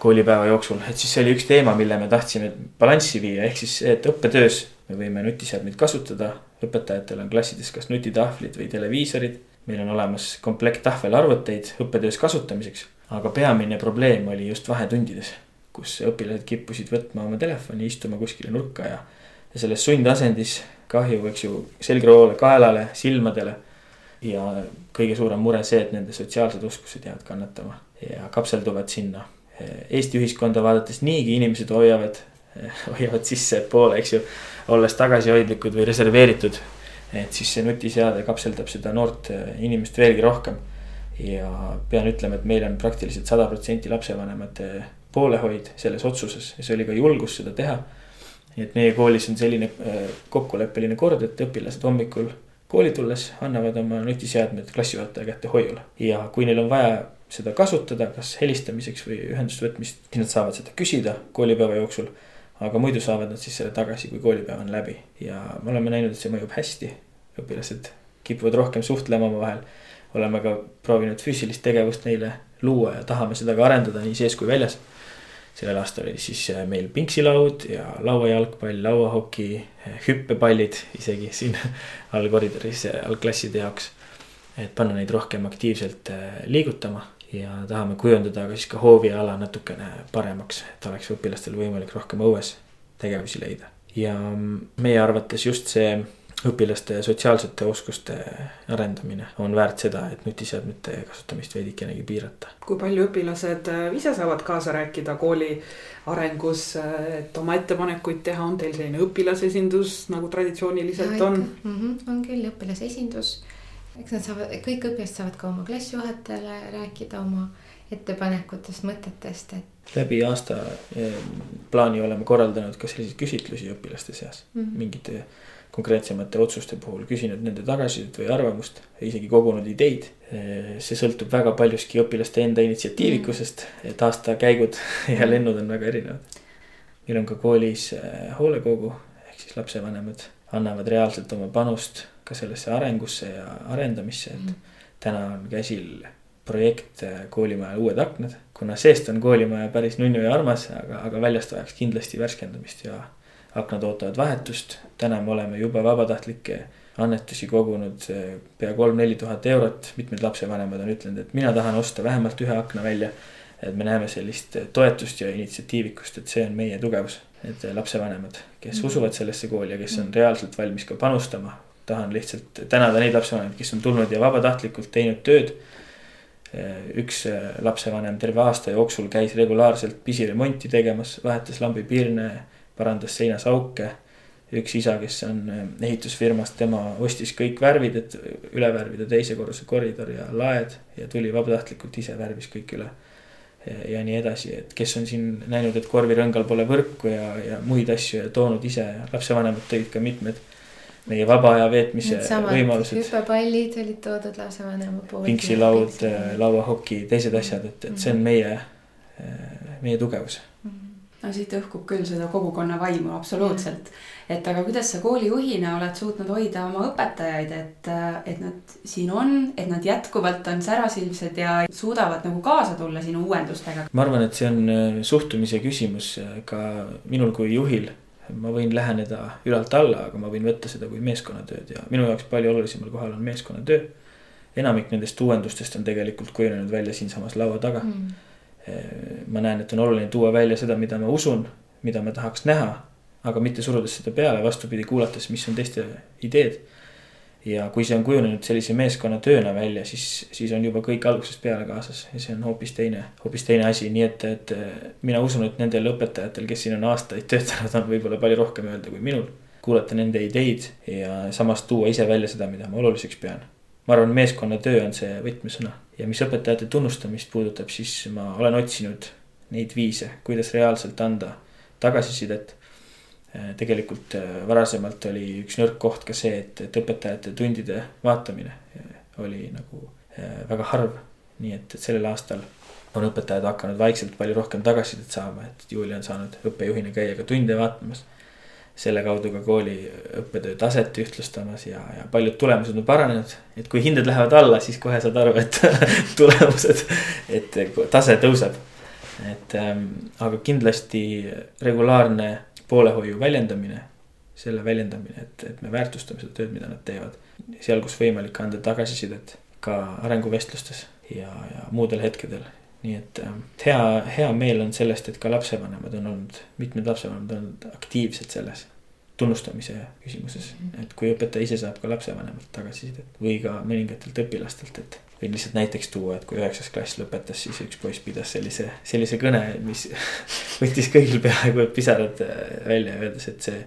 koolipäeva jooksul, et siis see oli üks teema, mille me tahtsime balanssi viia, ehk siis see, et õppetöös me võime nutiseadmeid kasutada. õpetajatel on klassides kas nutitahvlid või televiisorid, meil on olemas komplekt tahvelarvuteid õppetöös kasutamiseks. aga peamine probleem oli just vahetundides kus õpilased kippusid võtma oma telefoni, istuma kuskile nurka ja. ja selles sundasendis kahju, eks ju, selgroole, kaelale, silmadele. ja kõige suurem mure see, et nende sotsiaalsed oskused jäävad kannatama ja kapselduvad sinna. Eesti ühiskonda vaadates niigi inimesed hoiavad, <laughs> hoiavad sissepoole, eks ju, olles tagasihoidlikud või reserveeritud. et siis see nutiseade kapseldab seda noort inimest veelgi rohkem ja pean ütlema, et meil on praktiliselt sada protsenti lapsevanemate poolehoid selles otsuses ja see oli ka julgus seda teha. nii et meie koolis on selline äh, kokkuleppeline kord, et õpilased hommikul kooli tulles annavad oma nutiseadmed klassijuhataja kätte hoiule. ja kui neil on vaja seda kasutada, kas helistamiseks või ühendust võtmist, siis nad saavad seda küsida koolipäeva jooksul. aga muidu saavad nad siis selle tagasi, kui koolipäev on läbi ja me oleme näinud, et see mõjub hästi. õpilased kipuvad rohkem suhtlema omavahel oleme ka proovinud füüsilist tegevust neile luua ja tahame seda ka arendada nii sees kui väljas. Sellel aastal oli siis äh, meil pinksilaud ja lauajalgpall, lauahoki, hüppepallid isegi siin <laughs> all koridoris algklasside jaoks. et panna neid rohkem aktiivselt liigutama ja tahame kujundada ka siis ka hooviala natukene paremaks, et oleks õpilastel võimalik rohkem õues tegevusi leida. ja meie arvates just see õpilaste sotsiaalsete oskuste arendamine on väärt seda, et nutiseadmete kasutamist veidikenegi piirata. kui palju õpilased äh, ise saavad kaasa rääkida kooli arengus, äh, et oma ettepanekuid teha, on teil selline õpilasesindus nagu traditsiooniliselt ja, on? Mm -hmm, on küll õpilasesindus eks nad saavad, kõik õpilased saavad ka oma klassijuhatajale rääkida oma ettepanekutest, mõtetest, et. läbi aasta plaani oleme korraldanud ka selliseid küsitlusi õpilaste seas mm -hmm. mingite konkreetsemate otsuste puhul, küsinud nende tagasisidet või arvamust, isegi kogunud ideid. See sõltub väga paljuski õpilaste enda initsiatiivikusest mm, et aastakäigud <laughs> ja lennud on väga erinevad. meil on ka koolis eh, hoolekogu ehk siis lapsevanemad annavad reaalselt oma panust ka sellesse arengusse ja arendamisse, et mm. täna on käsil projekt äh, koolimajal Uued aknad. kuna seest on koolimaja päris nunnu ja armas, aga, aga väljast vajaks kindlasti värskendamist ja aknad ootavad vahetust. täna me oleme juba vabatahtlikke annetusi kogunud äh, pea kolm-neli tuhat eurot, mitmed lapsevanemad on ütelnud, et mina tahan osta vähemalt ühe akna välja. et me näeme sellist toetust ja initsiatiivikust, et see on meie tugevus, et lapsevanemad, kes -hmm. usuvad sellesse kooli ja kes on reaalselt valmis ka panustama tahan lihtsalt tänada neid lapsevanemaid, kes on tulnud ja vabatahtlikult teinud tööd. üks lapsevanem terve aasta jooksul käis regulaarselt pisiremonti tegemas, vahetas lambipiirne, parandas seinas auke. üks isa, kes on ehitusfirmast, tema ostis kõik värvid, et üle värvida teise korruse koridor ja laed ja tuli vabatahtlikult ise värvis kõik üle ja, ja nii edasi, et kes on siin näinud, et korvirõngal pole võrku ja, ja muid asju ja toonud ise, lapsevanemad tõid ka mitmed meie vaba aja veetmise võimalused. hüppepallid olid toodud lapsevanema poolt. pinksilaud, lauahoki, teised asjad, et, et see on meie, äh, meie tugevus. No siit õhkub küll seda kogukonna vaimu absoluutselt. et aga kuidas sa koolijuhina oled suutnud hoida oma õpetajaid, et, et nad siin on, et nad jätkuvalt on särasilmsed ja suudavad nagu kaasa tulla sinu uuendustega? ma arvan, et see on äh, suhtumise küsimus ka minul kui juhil ma võin läheneda ülalt alla, aga ma võin võtta seda kui meeskonnatööd ja minu jaoks palju olulisemal kohal on meeskonnatöö. enamik nendest uuendustest on tegelikult kujunenud välja siinsamas laua taga mm.. Ma näen, et on oluline tuua välja seda, mida ma usun, mida ma tahaks näha, aga mitte surudes seda peale, vastupidi, kuulates, mis on teiste ideed ja kui see on kujunenud sellise meeskonnatööna välja, siis, siis on juba kõik algusest peale kaasas ja see on hoopis teine, hoopis teine asi, nii et, et mina usun, et nendel õpetajatel, kes siin on aastaid töötanud, on võib-olla palju rohkem öelda kui minul. kuulata nende ideid ja samas tuua ise välja seda, mida ma oluliseks pean. Ma arvan, meeskonnatöö on see võtmesõna ja mis õpetajate tunnustamist puudutab, siis ma olen otsinud neid viise, kuidas reaalselt anda tagasisidet Äh, tegelikult äh, varasemalt oli üks nõrk koht ka see, et, et õpetajate tundide vaatamine äh, oli nagu väga harv. nii et, et sellel aastal on õpetajad hakanud vaikselt palju rohkem tagasisidet saama, et Julia on saanud õppejuhina käia ka tunde vaatamas. Selle kaudu ka kooli õppetöö taset ühtlustamas ja, ja paljud tulemused on paranenud. et kui hinded lähevad alla, siis kohe saad aru, et <laughs> tulemused, et tase tõuseb. et ähm, aga kindlasti regulaarne poolehoiu väljendamine, selle väljendamine, et, et me väärtustame seda tööd, mida nad teevad. seal, kus võimalik anda tagasisidet ka arenguvestlustes ja, ja muudel hetkedel. Nii et äh, hea, hea meel on sellest, et ka lapsevanemad on olnud, mitmed lapsevanemad on olnud aktiivsed selles tunnustamise küsimuses, et kui õpetaja ise saab ka lapsevanemalt tagasisidet või ka mõningatelt õpilastelt, et võin lihtsalt näiteks tuua, et kui üheksas klass lõpetas, siis üks poiss pidas sellise, sellise kõne, mis <laughs> võttis kõigil peaaegu pisarad äh, välja, öeldes, et see.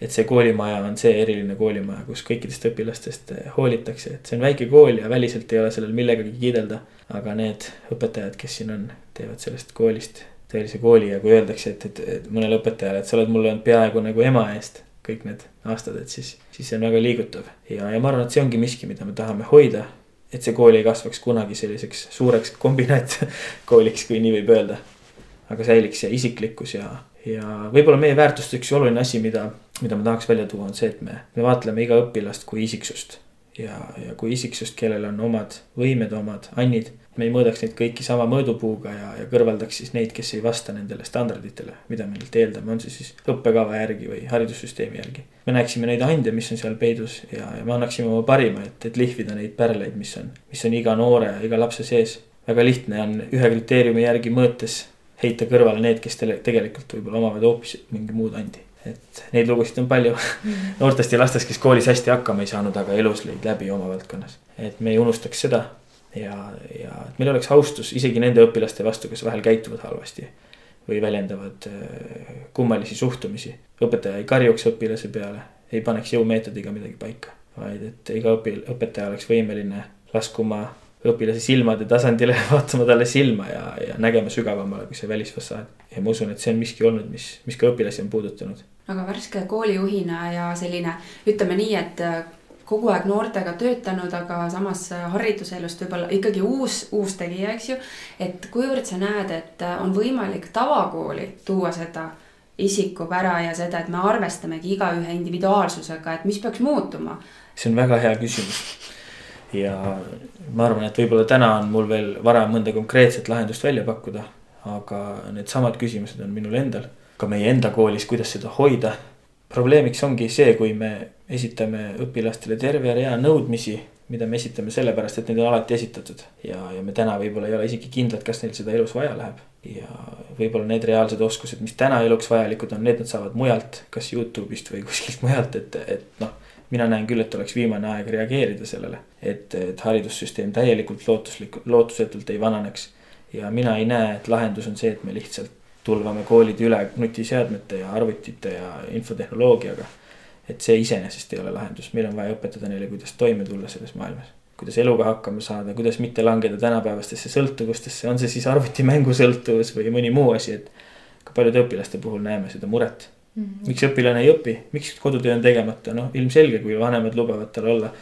Et see koolimaja on see eriline koolimaja, kus kõikidest õpilastest äh, hoolitakse, et see on väike kool ja väliselt ei ole sellel millegagi kiidelda. aga need õpetajad, kes siin on, teevad sellest koolist tõelise kooli ja kui öeldakse, et, et, et mõnele õpetajale, et sa oled mulle olnud peaaegu nagu ema eest kõik need aastad, et siis, siis see on väga liigutav. ja, ja ma arvan, et see ongi miski, mida me tahame hoida et see kool ei kasvaks kunagi selliseks suureks kombinaatkooliks, kui nii võib öelda. aga säiliks see isiklikkus ja, ja võib-olla meie väärtuste üks oluline asi, mida, mida ma tahaks välja tuua, on see, et me, me vaatleme iga õpilast kui isiksust. ja, ja kui isiksust, kellel on omad võimed, omad annid. me ei mõõdaks neid kõiki sama mõõdupuuga ja, ja kõrvaldaks siis neid, kes ei vasta nendele standarditele, mida me neilt eeldame, on see siis õppekava järgi või haridussüsteemi järgi. me näeksime neid ande, mis on seal peidus ja, ja me annaksime oma parima, et, et lihvida neid pärleid, mis on, mis on iga noore, iga lapse sees. väga lihtne on ühe kriteeriumi järgi mõõtes heita kõrvale need, kes tele, tegelikult võib-olla omavad hoopis mingi muud andi et neid lugusid on palju <laughs> mm. noortest ja lastest, kes koolis hästi hakkama ei saanud, aga elus lõid läbi oma valdkonnas. et me ei unustaks seda ja, ja et meil oleks austus isegi nende õpilaste vastu, kes vahel käituvad halvasti. või väljendavad äh, kummalisi suhtumisi. õpetaja ei karjuks õpilase peale, ei paneks jõumeetodiga midagi paika, vaid et iga õpi-, õpetaja oleks võimeline laskuma õpilase silmade tasandile, <laughs> vaatama talle silma ja, ja nägema sügavamale kui see välisfassaad. ja ma usun, et see on miski olnud, mis, mis ka õpilasi on puudutanud. aga värske koolijuhina ja selline, ütleme nii, et äh, kogu aeg noortega töötanud, aga samas äh, hariduselust võib-olla ikkagi uus, uus tegija, eks ju. et kuivõrd sa näed, et äh, on võimalik tavakooli tuua seda isikupära ja seda, et me arvestamegi igaühe individuaalsusega, et mis peaks muutuma? see on väga hea küsimus ja ma arvan, et võib-olla täna on mul veel vara mõnda konkreetset lahendust välja pakkuda. aga needsamad küsimused on minul endal, ka meie enda koolis, kuidas seda hoida. probleemiks ongi see, kui me esitame õpilastele terve rea nõudmisi, mida me esitame sellepärast, et need on alati esitatud. ja, ja me täna võib-olla ei ole isegi kindlad, kas neil seda elus vaja läheb. ja võib-olla need reaalsed oskused, mis täna eluks vajalikud on, need nad saavad mujalt, kas Youtube'ist või kuskilt mujalt, et, et noh mina näen küll, et oleks viimane aeg reageerida sellele, et, et haridussüsteem täielikult lootuslikult, lootusetult ei vananeks. ja mina ei näe, et lahendus on see, et me lihtsalt tulvame koolid üle nutiseadmete ja arvutite ja infotehnoloogiaga. et see iseenesest ei ole lahendus, meil on vaja õpetada neile, kuidas toime tulla selles maailmas. kuidas eluga hakkama saada, kuidas mitte langeda tänapäevastesse sõltuvustesse, on see siis arvutimängusõltuvus või mõni muu asi, et. ka paljude õpilaste puhul näeme seda muret. Miks õpilane ei õpi, miks kodutöö on tegemata, noh ilmselge, kui vanemad lubavad tal olla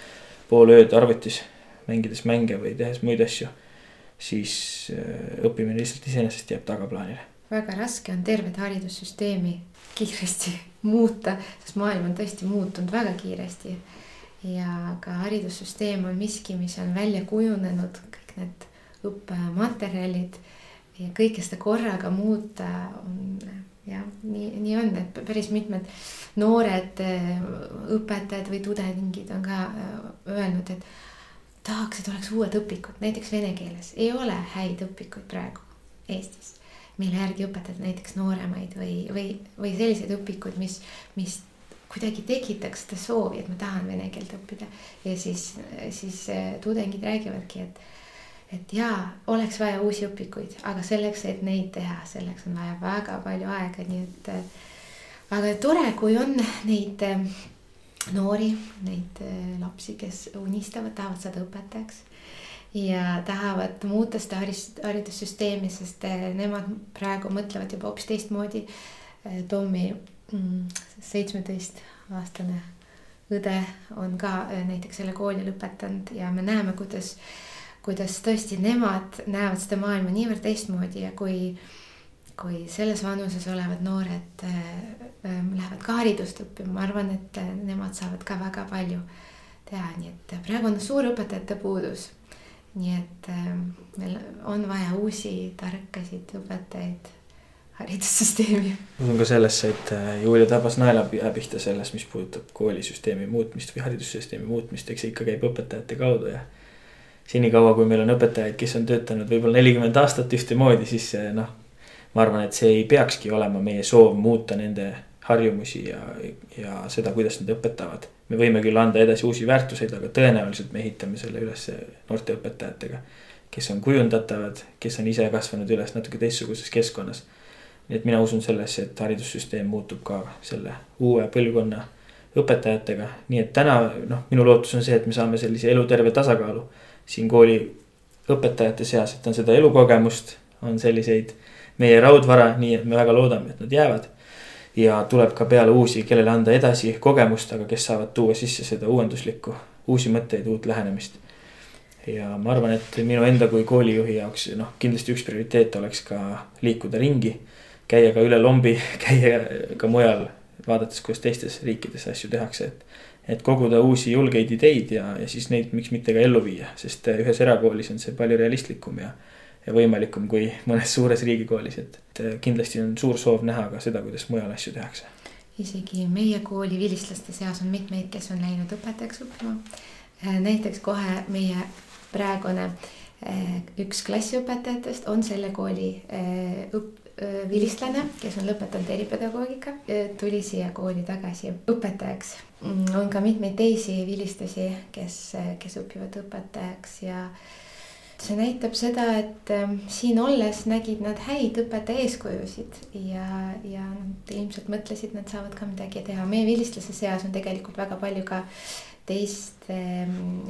pool ööd arvutis, mängides mänge või tehes muid asju. siis äh, õppimine lihtsalt iseenesest jääb tagaplaanile. väga raske on tervet haridussüsteemi kiiresti <laughs> muuta, sest maailm on tõesti muutunud väga kiiresti. ja ka haridussüsteem on miski, mis on välja kujunenud, kõik need õppematerjalid ja kõike seda korraga muuta on jah, nii, nii on, et päris mitmed noored äh, õpetajad või tudengid on ka äh, öelnud, et tahaks, et oleks uued õpikud, näiteks vene keeles ei ole häid õpikuid praegu Eestis. mille järgi õpetada näiteks nooremaid või, või, või selliseid õpikuid, mis, mis kuidagi tekitaks seda soovi, et ma tahan vene keelt õppida ja siis, siis äh, tudengid räägivadki, et et jaa, oleks vaja uusi õpikuid, aga selleks, et neid teha, selleks on vaja väga palju aega, nii et. Äh, aga tore, kui on neid äh, noori, neid äh, lapsi, kes unistavad, tahavad saada õpetajaks. ja tahavad muuta seda haris, haridussüsteemi, sest nemad praegu mõtlevad juba hoopis teistmoodi. Tommi mm, seitsmeteist aastane õde on ka näiteks selle kooli lõpetanud ja me näeme, kuidas kuidas tõesti nemad näevad seda maailma niivõrd teistmoodi ja kui, kui selles vanuses olevad noored äh, äh, lähevad ka haridust õppima, ma arvan, et äh, nemad saavad ka väga palju teha, nii et praegu on suur õpetajate puudus. nii et äh, meil on vaja uusi tarkasid õpetajaid haridussüsteemi. usun ka sellesse, et äh, Julia tabas naela pihta selles, mis puudutab koolisüsteemi muutmist või haridussüsteemi muutmist, eks see ikka käib õpetajate kaudu ja senikaua, kui meil on õpetajaid, kes on töötanud võib-olla nelikümmend aastat ühtemoodi, siis noh. ma arvan, et see ei peakski olema meie soov muuta nende harjumusi ja, ja seda, kuidas nad õpetavad. me võime küll anda edasi uusi väärtuseid, aga tõenäoliselt me ehitame selle üles noorte õpetajatega. kes on kujundatavad, kes on ise kasvanud üles natuke teistsuguses keskkonnas. nii et mina usun sellesse, et haridussüsteem muutub ka selle uue põlvkonna õpetajatega, nii et täna noh, minu lootus on see, et me saame sellise eluterve tasakaalu siin kooli õpetajate seas, et on seda elukogemust, on selliseid meie raudvara, nii et me väga loodame, et nad jäävad. ja tuleb ka peale uusi, kellele anda edasi kogemust, aga kes saavad tuua sisse seda uuenduslikku, uusi mõtteid, uut lähenemist. ja ma arvan, et minu enda kui koolijuhi jaoks noh, kindlasti üks prioriteet oleks ka liikuda ringi. käia ka üle lombi, <laughs> käia ka mujal vaadates, kuidas teistes riikides asju tehakse, et. Et koguda uusi julgeid ideid ja, ja siis neid, miks mitte ka ellu viia, sest ühes erakoolis on see palju realistlikum ja. ja võimalikum kui mõnes suures riigikoolis, et, et kindlasti on suur soov näha ka seda, kuidas mujal asju tehakse. isegi meie kooli vilistlaste seas on mitmeid, kes on läinud õpetajaks õppima. näiteks kohe meie praegune üks klassiõpetajatest on selle kooli õpp-, vilistlane, kes on lõpetanud eripedagoogika, tuli siia kooli tagasi õpetajaks. Mm, on ka mitmeid teisi vilistlasi, kes, kes õpivad õpetajaks ja see näitab seda, et siin olles nägid nad häid õpetaja eeskujusid ja, ja nad ilmselt mõtlesid, nad saavad ka midagi teha. meie vilistlase seas on tegelikult väga palju ka teiste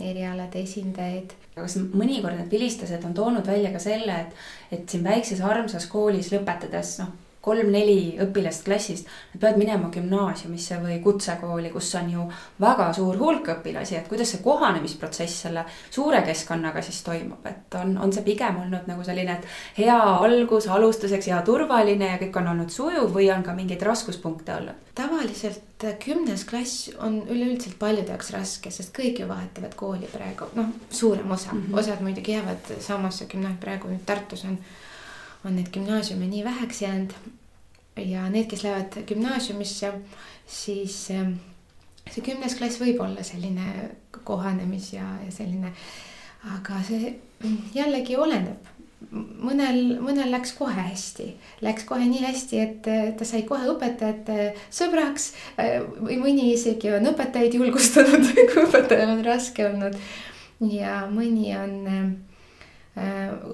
erialade esindajaid. kas mõnikord need vilistlased on toonud välja ka selle, et, et siin väikses armsas koolis lõpetades noh kolm-neli õpilast klassis, nad peavad minema gümnaasiumisse või kutsekooli, kus on ju väga suur hulk õpilasi, et kuidas see kohanemisprotsess selle suure keskkonnaga siis toimub, et on, on see pigem olnud nagu selline, et hea algus alustuseks ja turvaline ja kõik on olnud sujuv või on ka mingeid raskuspunkte olnud? tavaliselt kümnes klass on üleüldiselt paljude jaoks raske, sest kõik ju vahetavad kooli praegu, noh, suurem osa mm, -hmm. osad muidugi jäävad samasse gümnaasiumi, praegu nüüd Tartus on on neid gümnaasiume nii väheks jäänud. ja need, kes lähevad gümnaasiumisse, siis ähm, see kümnes klass võib olla selline kohanemis ja, ja selline, aga see jällegi oleneb mõnel, mõnel läks kohe hästi, läks kohe nii hästi, et ta sai kohe õpetajate sõbraks. või mõni isegi on õpetajaid julgustanud <laughs> kui õpetajal on raske olnud. ja mõni on Äh,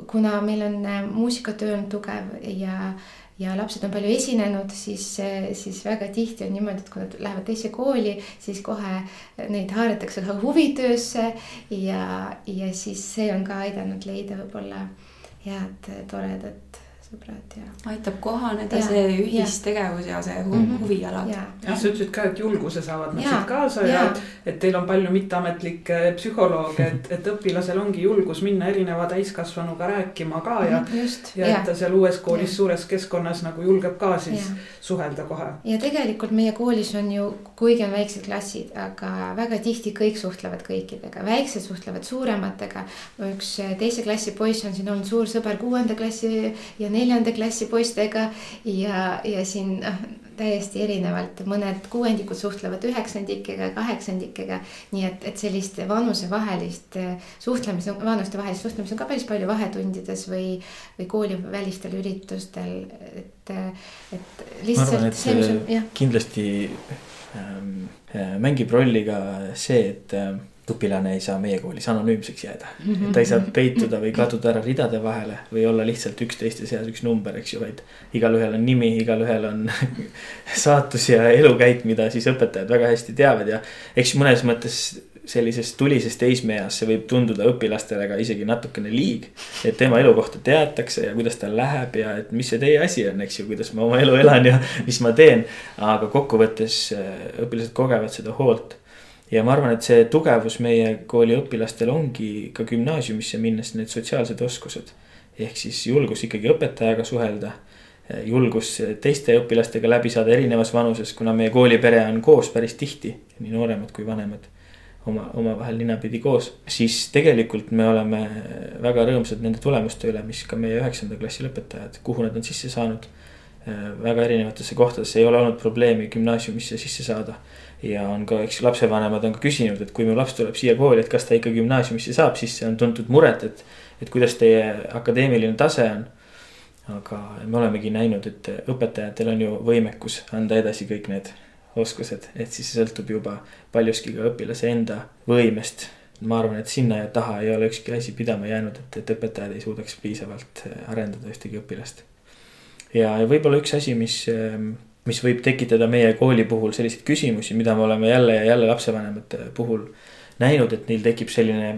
kuna meil on äh, muusikatöö on tugev ja, ja lapsed on palju esinenud, siis, äh, siis väga tihti on niimoodi, et kui nad lähevad teise kooli, siis kohe neid haaratakse ka huvitöösse ja, ja siis see on ka aidanud leida võib-olla head toredat sõbrad ja. aitab kohaneda ja, see ühistegevus ja, ja see hu mm -hmm. huviala. jah, sa ütlesid ka, et julguse saavad nad siit kaasa ja, ja et, et teil on palju mitteametlikke psühholooge, et, et õpilasel ongi julgus minna erineva täiskasvanuga rääkima ka ja mm. -hmm, ja, ja et ta seal uues koolis, suures keskkonnas nagu julgeb ka siis ja. suhelda kohe. ja tegelikult meie koolis on ju, kuigi on väiksed klassid, aga väga tihti kõik suhtlevad kõikidega, väiksed suhtlevad suurematega. üks teise klassi poiss on siin olnud suur sõber kuuenda klassi ja neljanda klassi poistega ja, ja siin noh, täiesti erinevalt, mõned kuuendikud suhtlevad üheksandikega, kaheksandikega. nii et, et sellist vanusevahelist suhtlemist, vanustevahelist suhtlemist on ka päris palju vahetundides või, või koolivälistel üritustel, et, et lihtsalt. see, mis on jah. kindlasti ähm, mängib rolli ka see, et õpilane ei saa meie koolis anonüümseks jääda. -hmm. ta ei saa peituda või kaduda ära ridade vahele või olla lihtsalt üksteiste seas üks number, eks ju, vaid. igalühel on nimi, igalühel on <laughs> saatus ja elukäik, mida siis õpetajad väga hästi teavad ja eks mõnes mõttes sellises tulises teismeeas see võib tunduda õpilastele ka isegi natukene liig. et tema elu kohta teatakse ja kuidas tal läheb ja et mis see teie asi on, eks ju, kuidas ma oma elu elan ja <laughs> mis ma teen. aga kokkuvõttes äh, õpilased kogevad seda hoolt ja ma arvan, et see tugevus meie kooli õpilastel ongi ka gümnaasiumisse minnes need sotsiaalsed oskused. ehk siis julgus ikkagi õpetajaga suhelda, julgus teiste õpilastega läbi saada erinevas vanuses, kuna meie koolipere on koos päris tihti, nii nooremad kui vanemad oma, omavahel ninapidi koos, siis tegelikult me oleme väga rõõmsad nende tulemuste üle, mis ka meie üheksanda klassi lõpetajad, kuhu nad on sisse saanud. Väga erinevatesse kohtadesse ei ole olnud probleemi gümnaasiumisse sisse saada ja on ka, eks lapsevanemad on ka küsinud, et kui mu laps tuleb siia kooli, et kas ta ikka gümnaasiumisse saab sisse, on tuntud muret, et. et kuidas teie akadeemiline tase on. aga me olemegi näinud, et õpetajatel on ju võimekus anda edasi kõik need oskused, et siis see sõltub juba paljuski ka õpilase enda võimest. ma arvan, et sinna taha ei ole ükski asi pidama jäänud, et, et õpetajad ei suudaks piisavalt arendada ühtegi õpilast. Ja, ja võib-olla üks asi, mis ähm, mis võib tekitada meie kooli puhul selliseid küsimusi, mida me oleme jälle ja jälle lapsevanemate puhul näinud, et neil tekib selline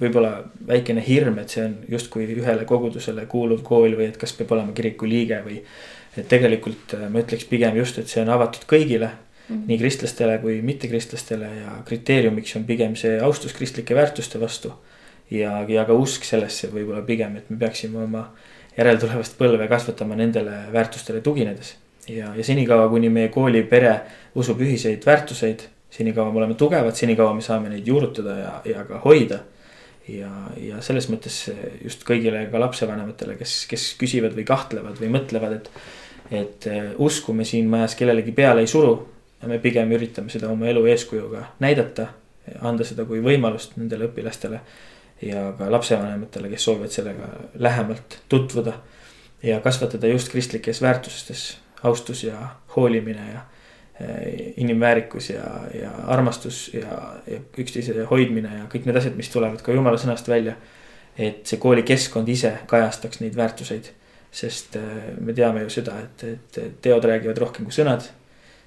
võib-olla väikene hirm, et see on justkui ühele kogudusele kuuluv kool või et kas peab olema kiriku liige või. et tegelikult äh, ma ütleks pigem just, et see on avatud kõigile mm, -hmm. nii kristlastele kui mittekristlastele ja kriteeriumiks on pigem see austus kristlike väärtuste vastu. ja, ja ka usk sellesse võib-olla pigem, et me peaksime oma järeltulevast põlve kasvatama nendele väärtustele tuginedes ja, ja senikaua, kuni meie kooli pere usub ühiseid väärtuseid, senikaua me oleme tugevad, senikaua me saame neid juurutada ja, ja ka hoida. ja, ja selles mõttes just kõigile ka lapsevanematele, kes, kes küsivad või kahtlevad või mõtlevad, et, et äh, usku me siin majas kellelegi peale ei suru. me pigem üritame seda oma elu eeskujuga näidata, anda seda kui võimalust nendele õpilastele ja ka lapsevanematele, kes soovivad sellega lähemalt tutvuda ja kasvatada just kristlikes väärtustes austus ja hoolimine ja eh, inimväärikus ja, ja armastus ja, ja üksteise hoidmine ja kõik need asjad, mis tulevad ka jumala sõnast välja. et see koolikeskkond ise kajastaks neid väärtuseid, sest eh, me teame ju seda, et, et teod räägivad rohkem kui sõnad.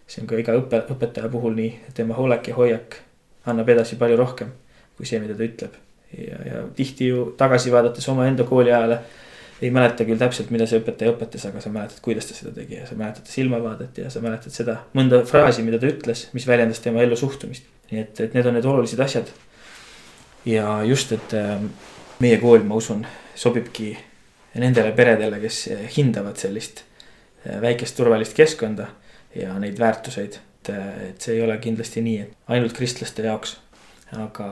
see on ka iga õpe, õpetaja puhul nii, tema hoolek ja hoiak annab edasi palju rohkem kui see, mida ta ütleb ja, ja tihti ju tagasi vaadates omaenda kooliajale ei mäleta küll täpselt, mida see õpetaja õpetas, aga sa mäletad, kuidas ta seda tegi ja sa mäletad silmavaadet ja sa mäletad seda mõnda fraasi, mida ta ütles, mis väljendas tema ellu suhtumist. nii et, et need on need olulised asjad. ja just, et äh, meie kool, ma usun, sobibki nendele peredele, kes hindavad sellist äh, väikest turvalist keskkonda ja neid väärtuseid. et see ei ole kindlasti nii, et ainult kristlaste jaoks aga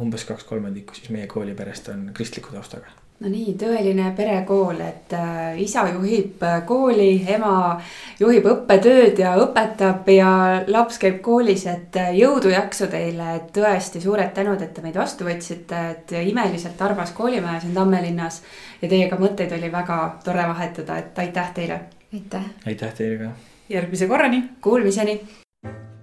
umbes kaks kolmandikku siis meie kooliperest on kristliku taustaga no nii, tõeline perekool, et äh, isa juhib äh, kooli, ema juhib õppetööd ja õpetab ja laps käib koolis, et äh, jõudu, jaksu teile, et tõesti suured tänud, et te meid vastu võtsite, et imeliselt armas koolimaja siin Tammelinnas. ja teiega mõtteid oli väga tore vahetada, et aitäh teile. aitäh. aitäh teile ka. järgmise korrani. Kuulmiseni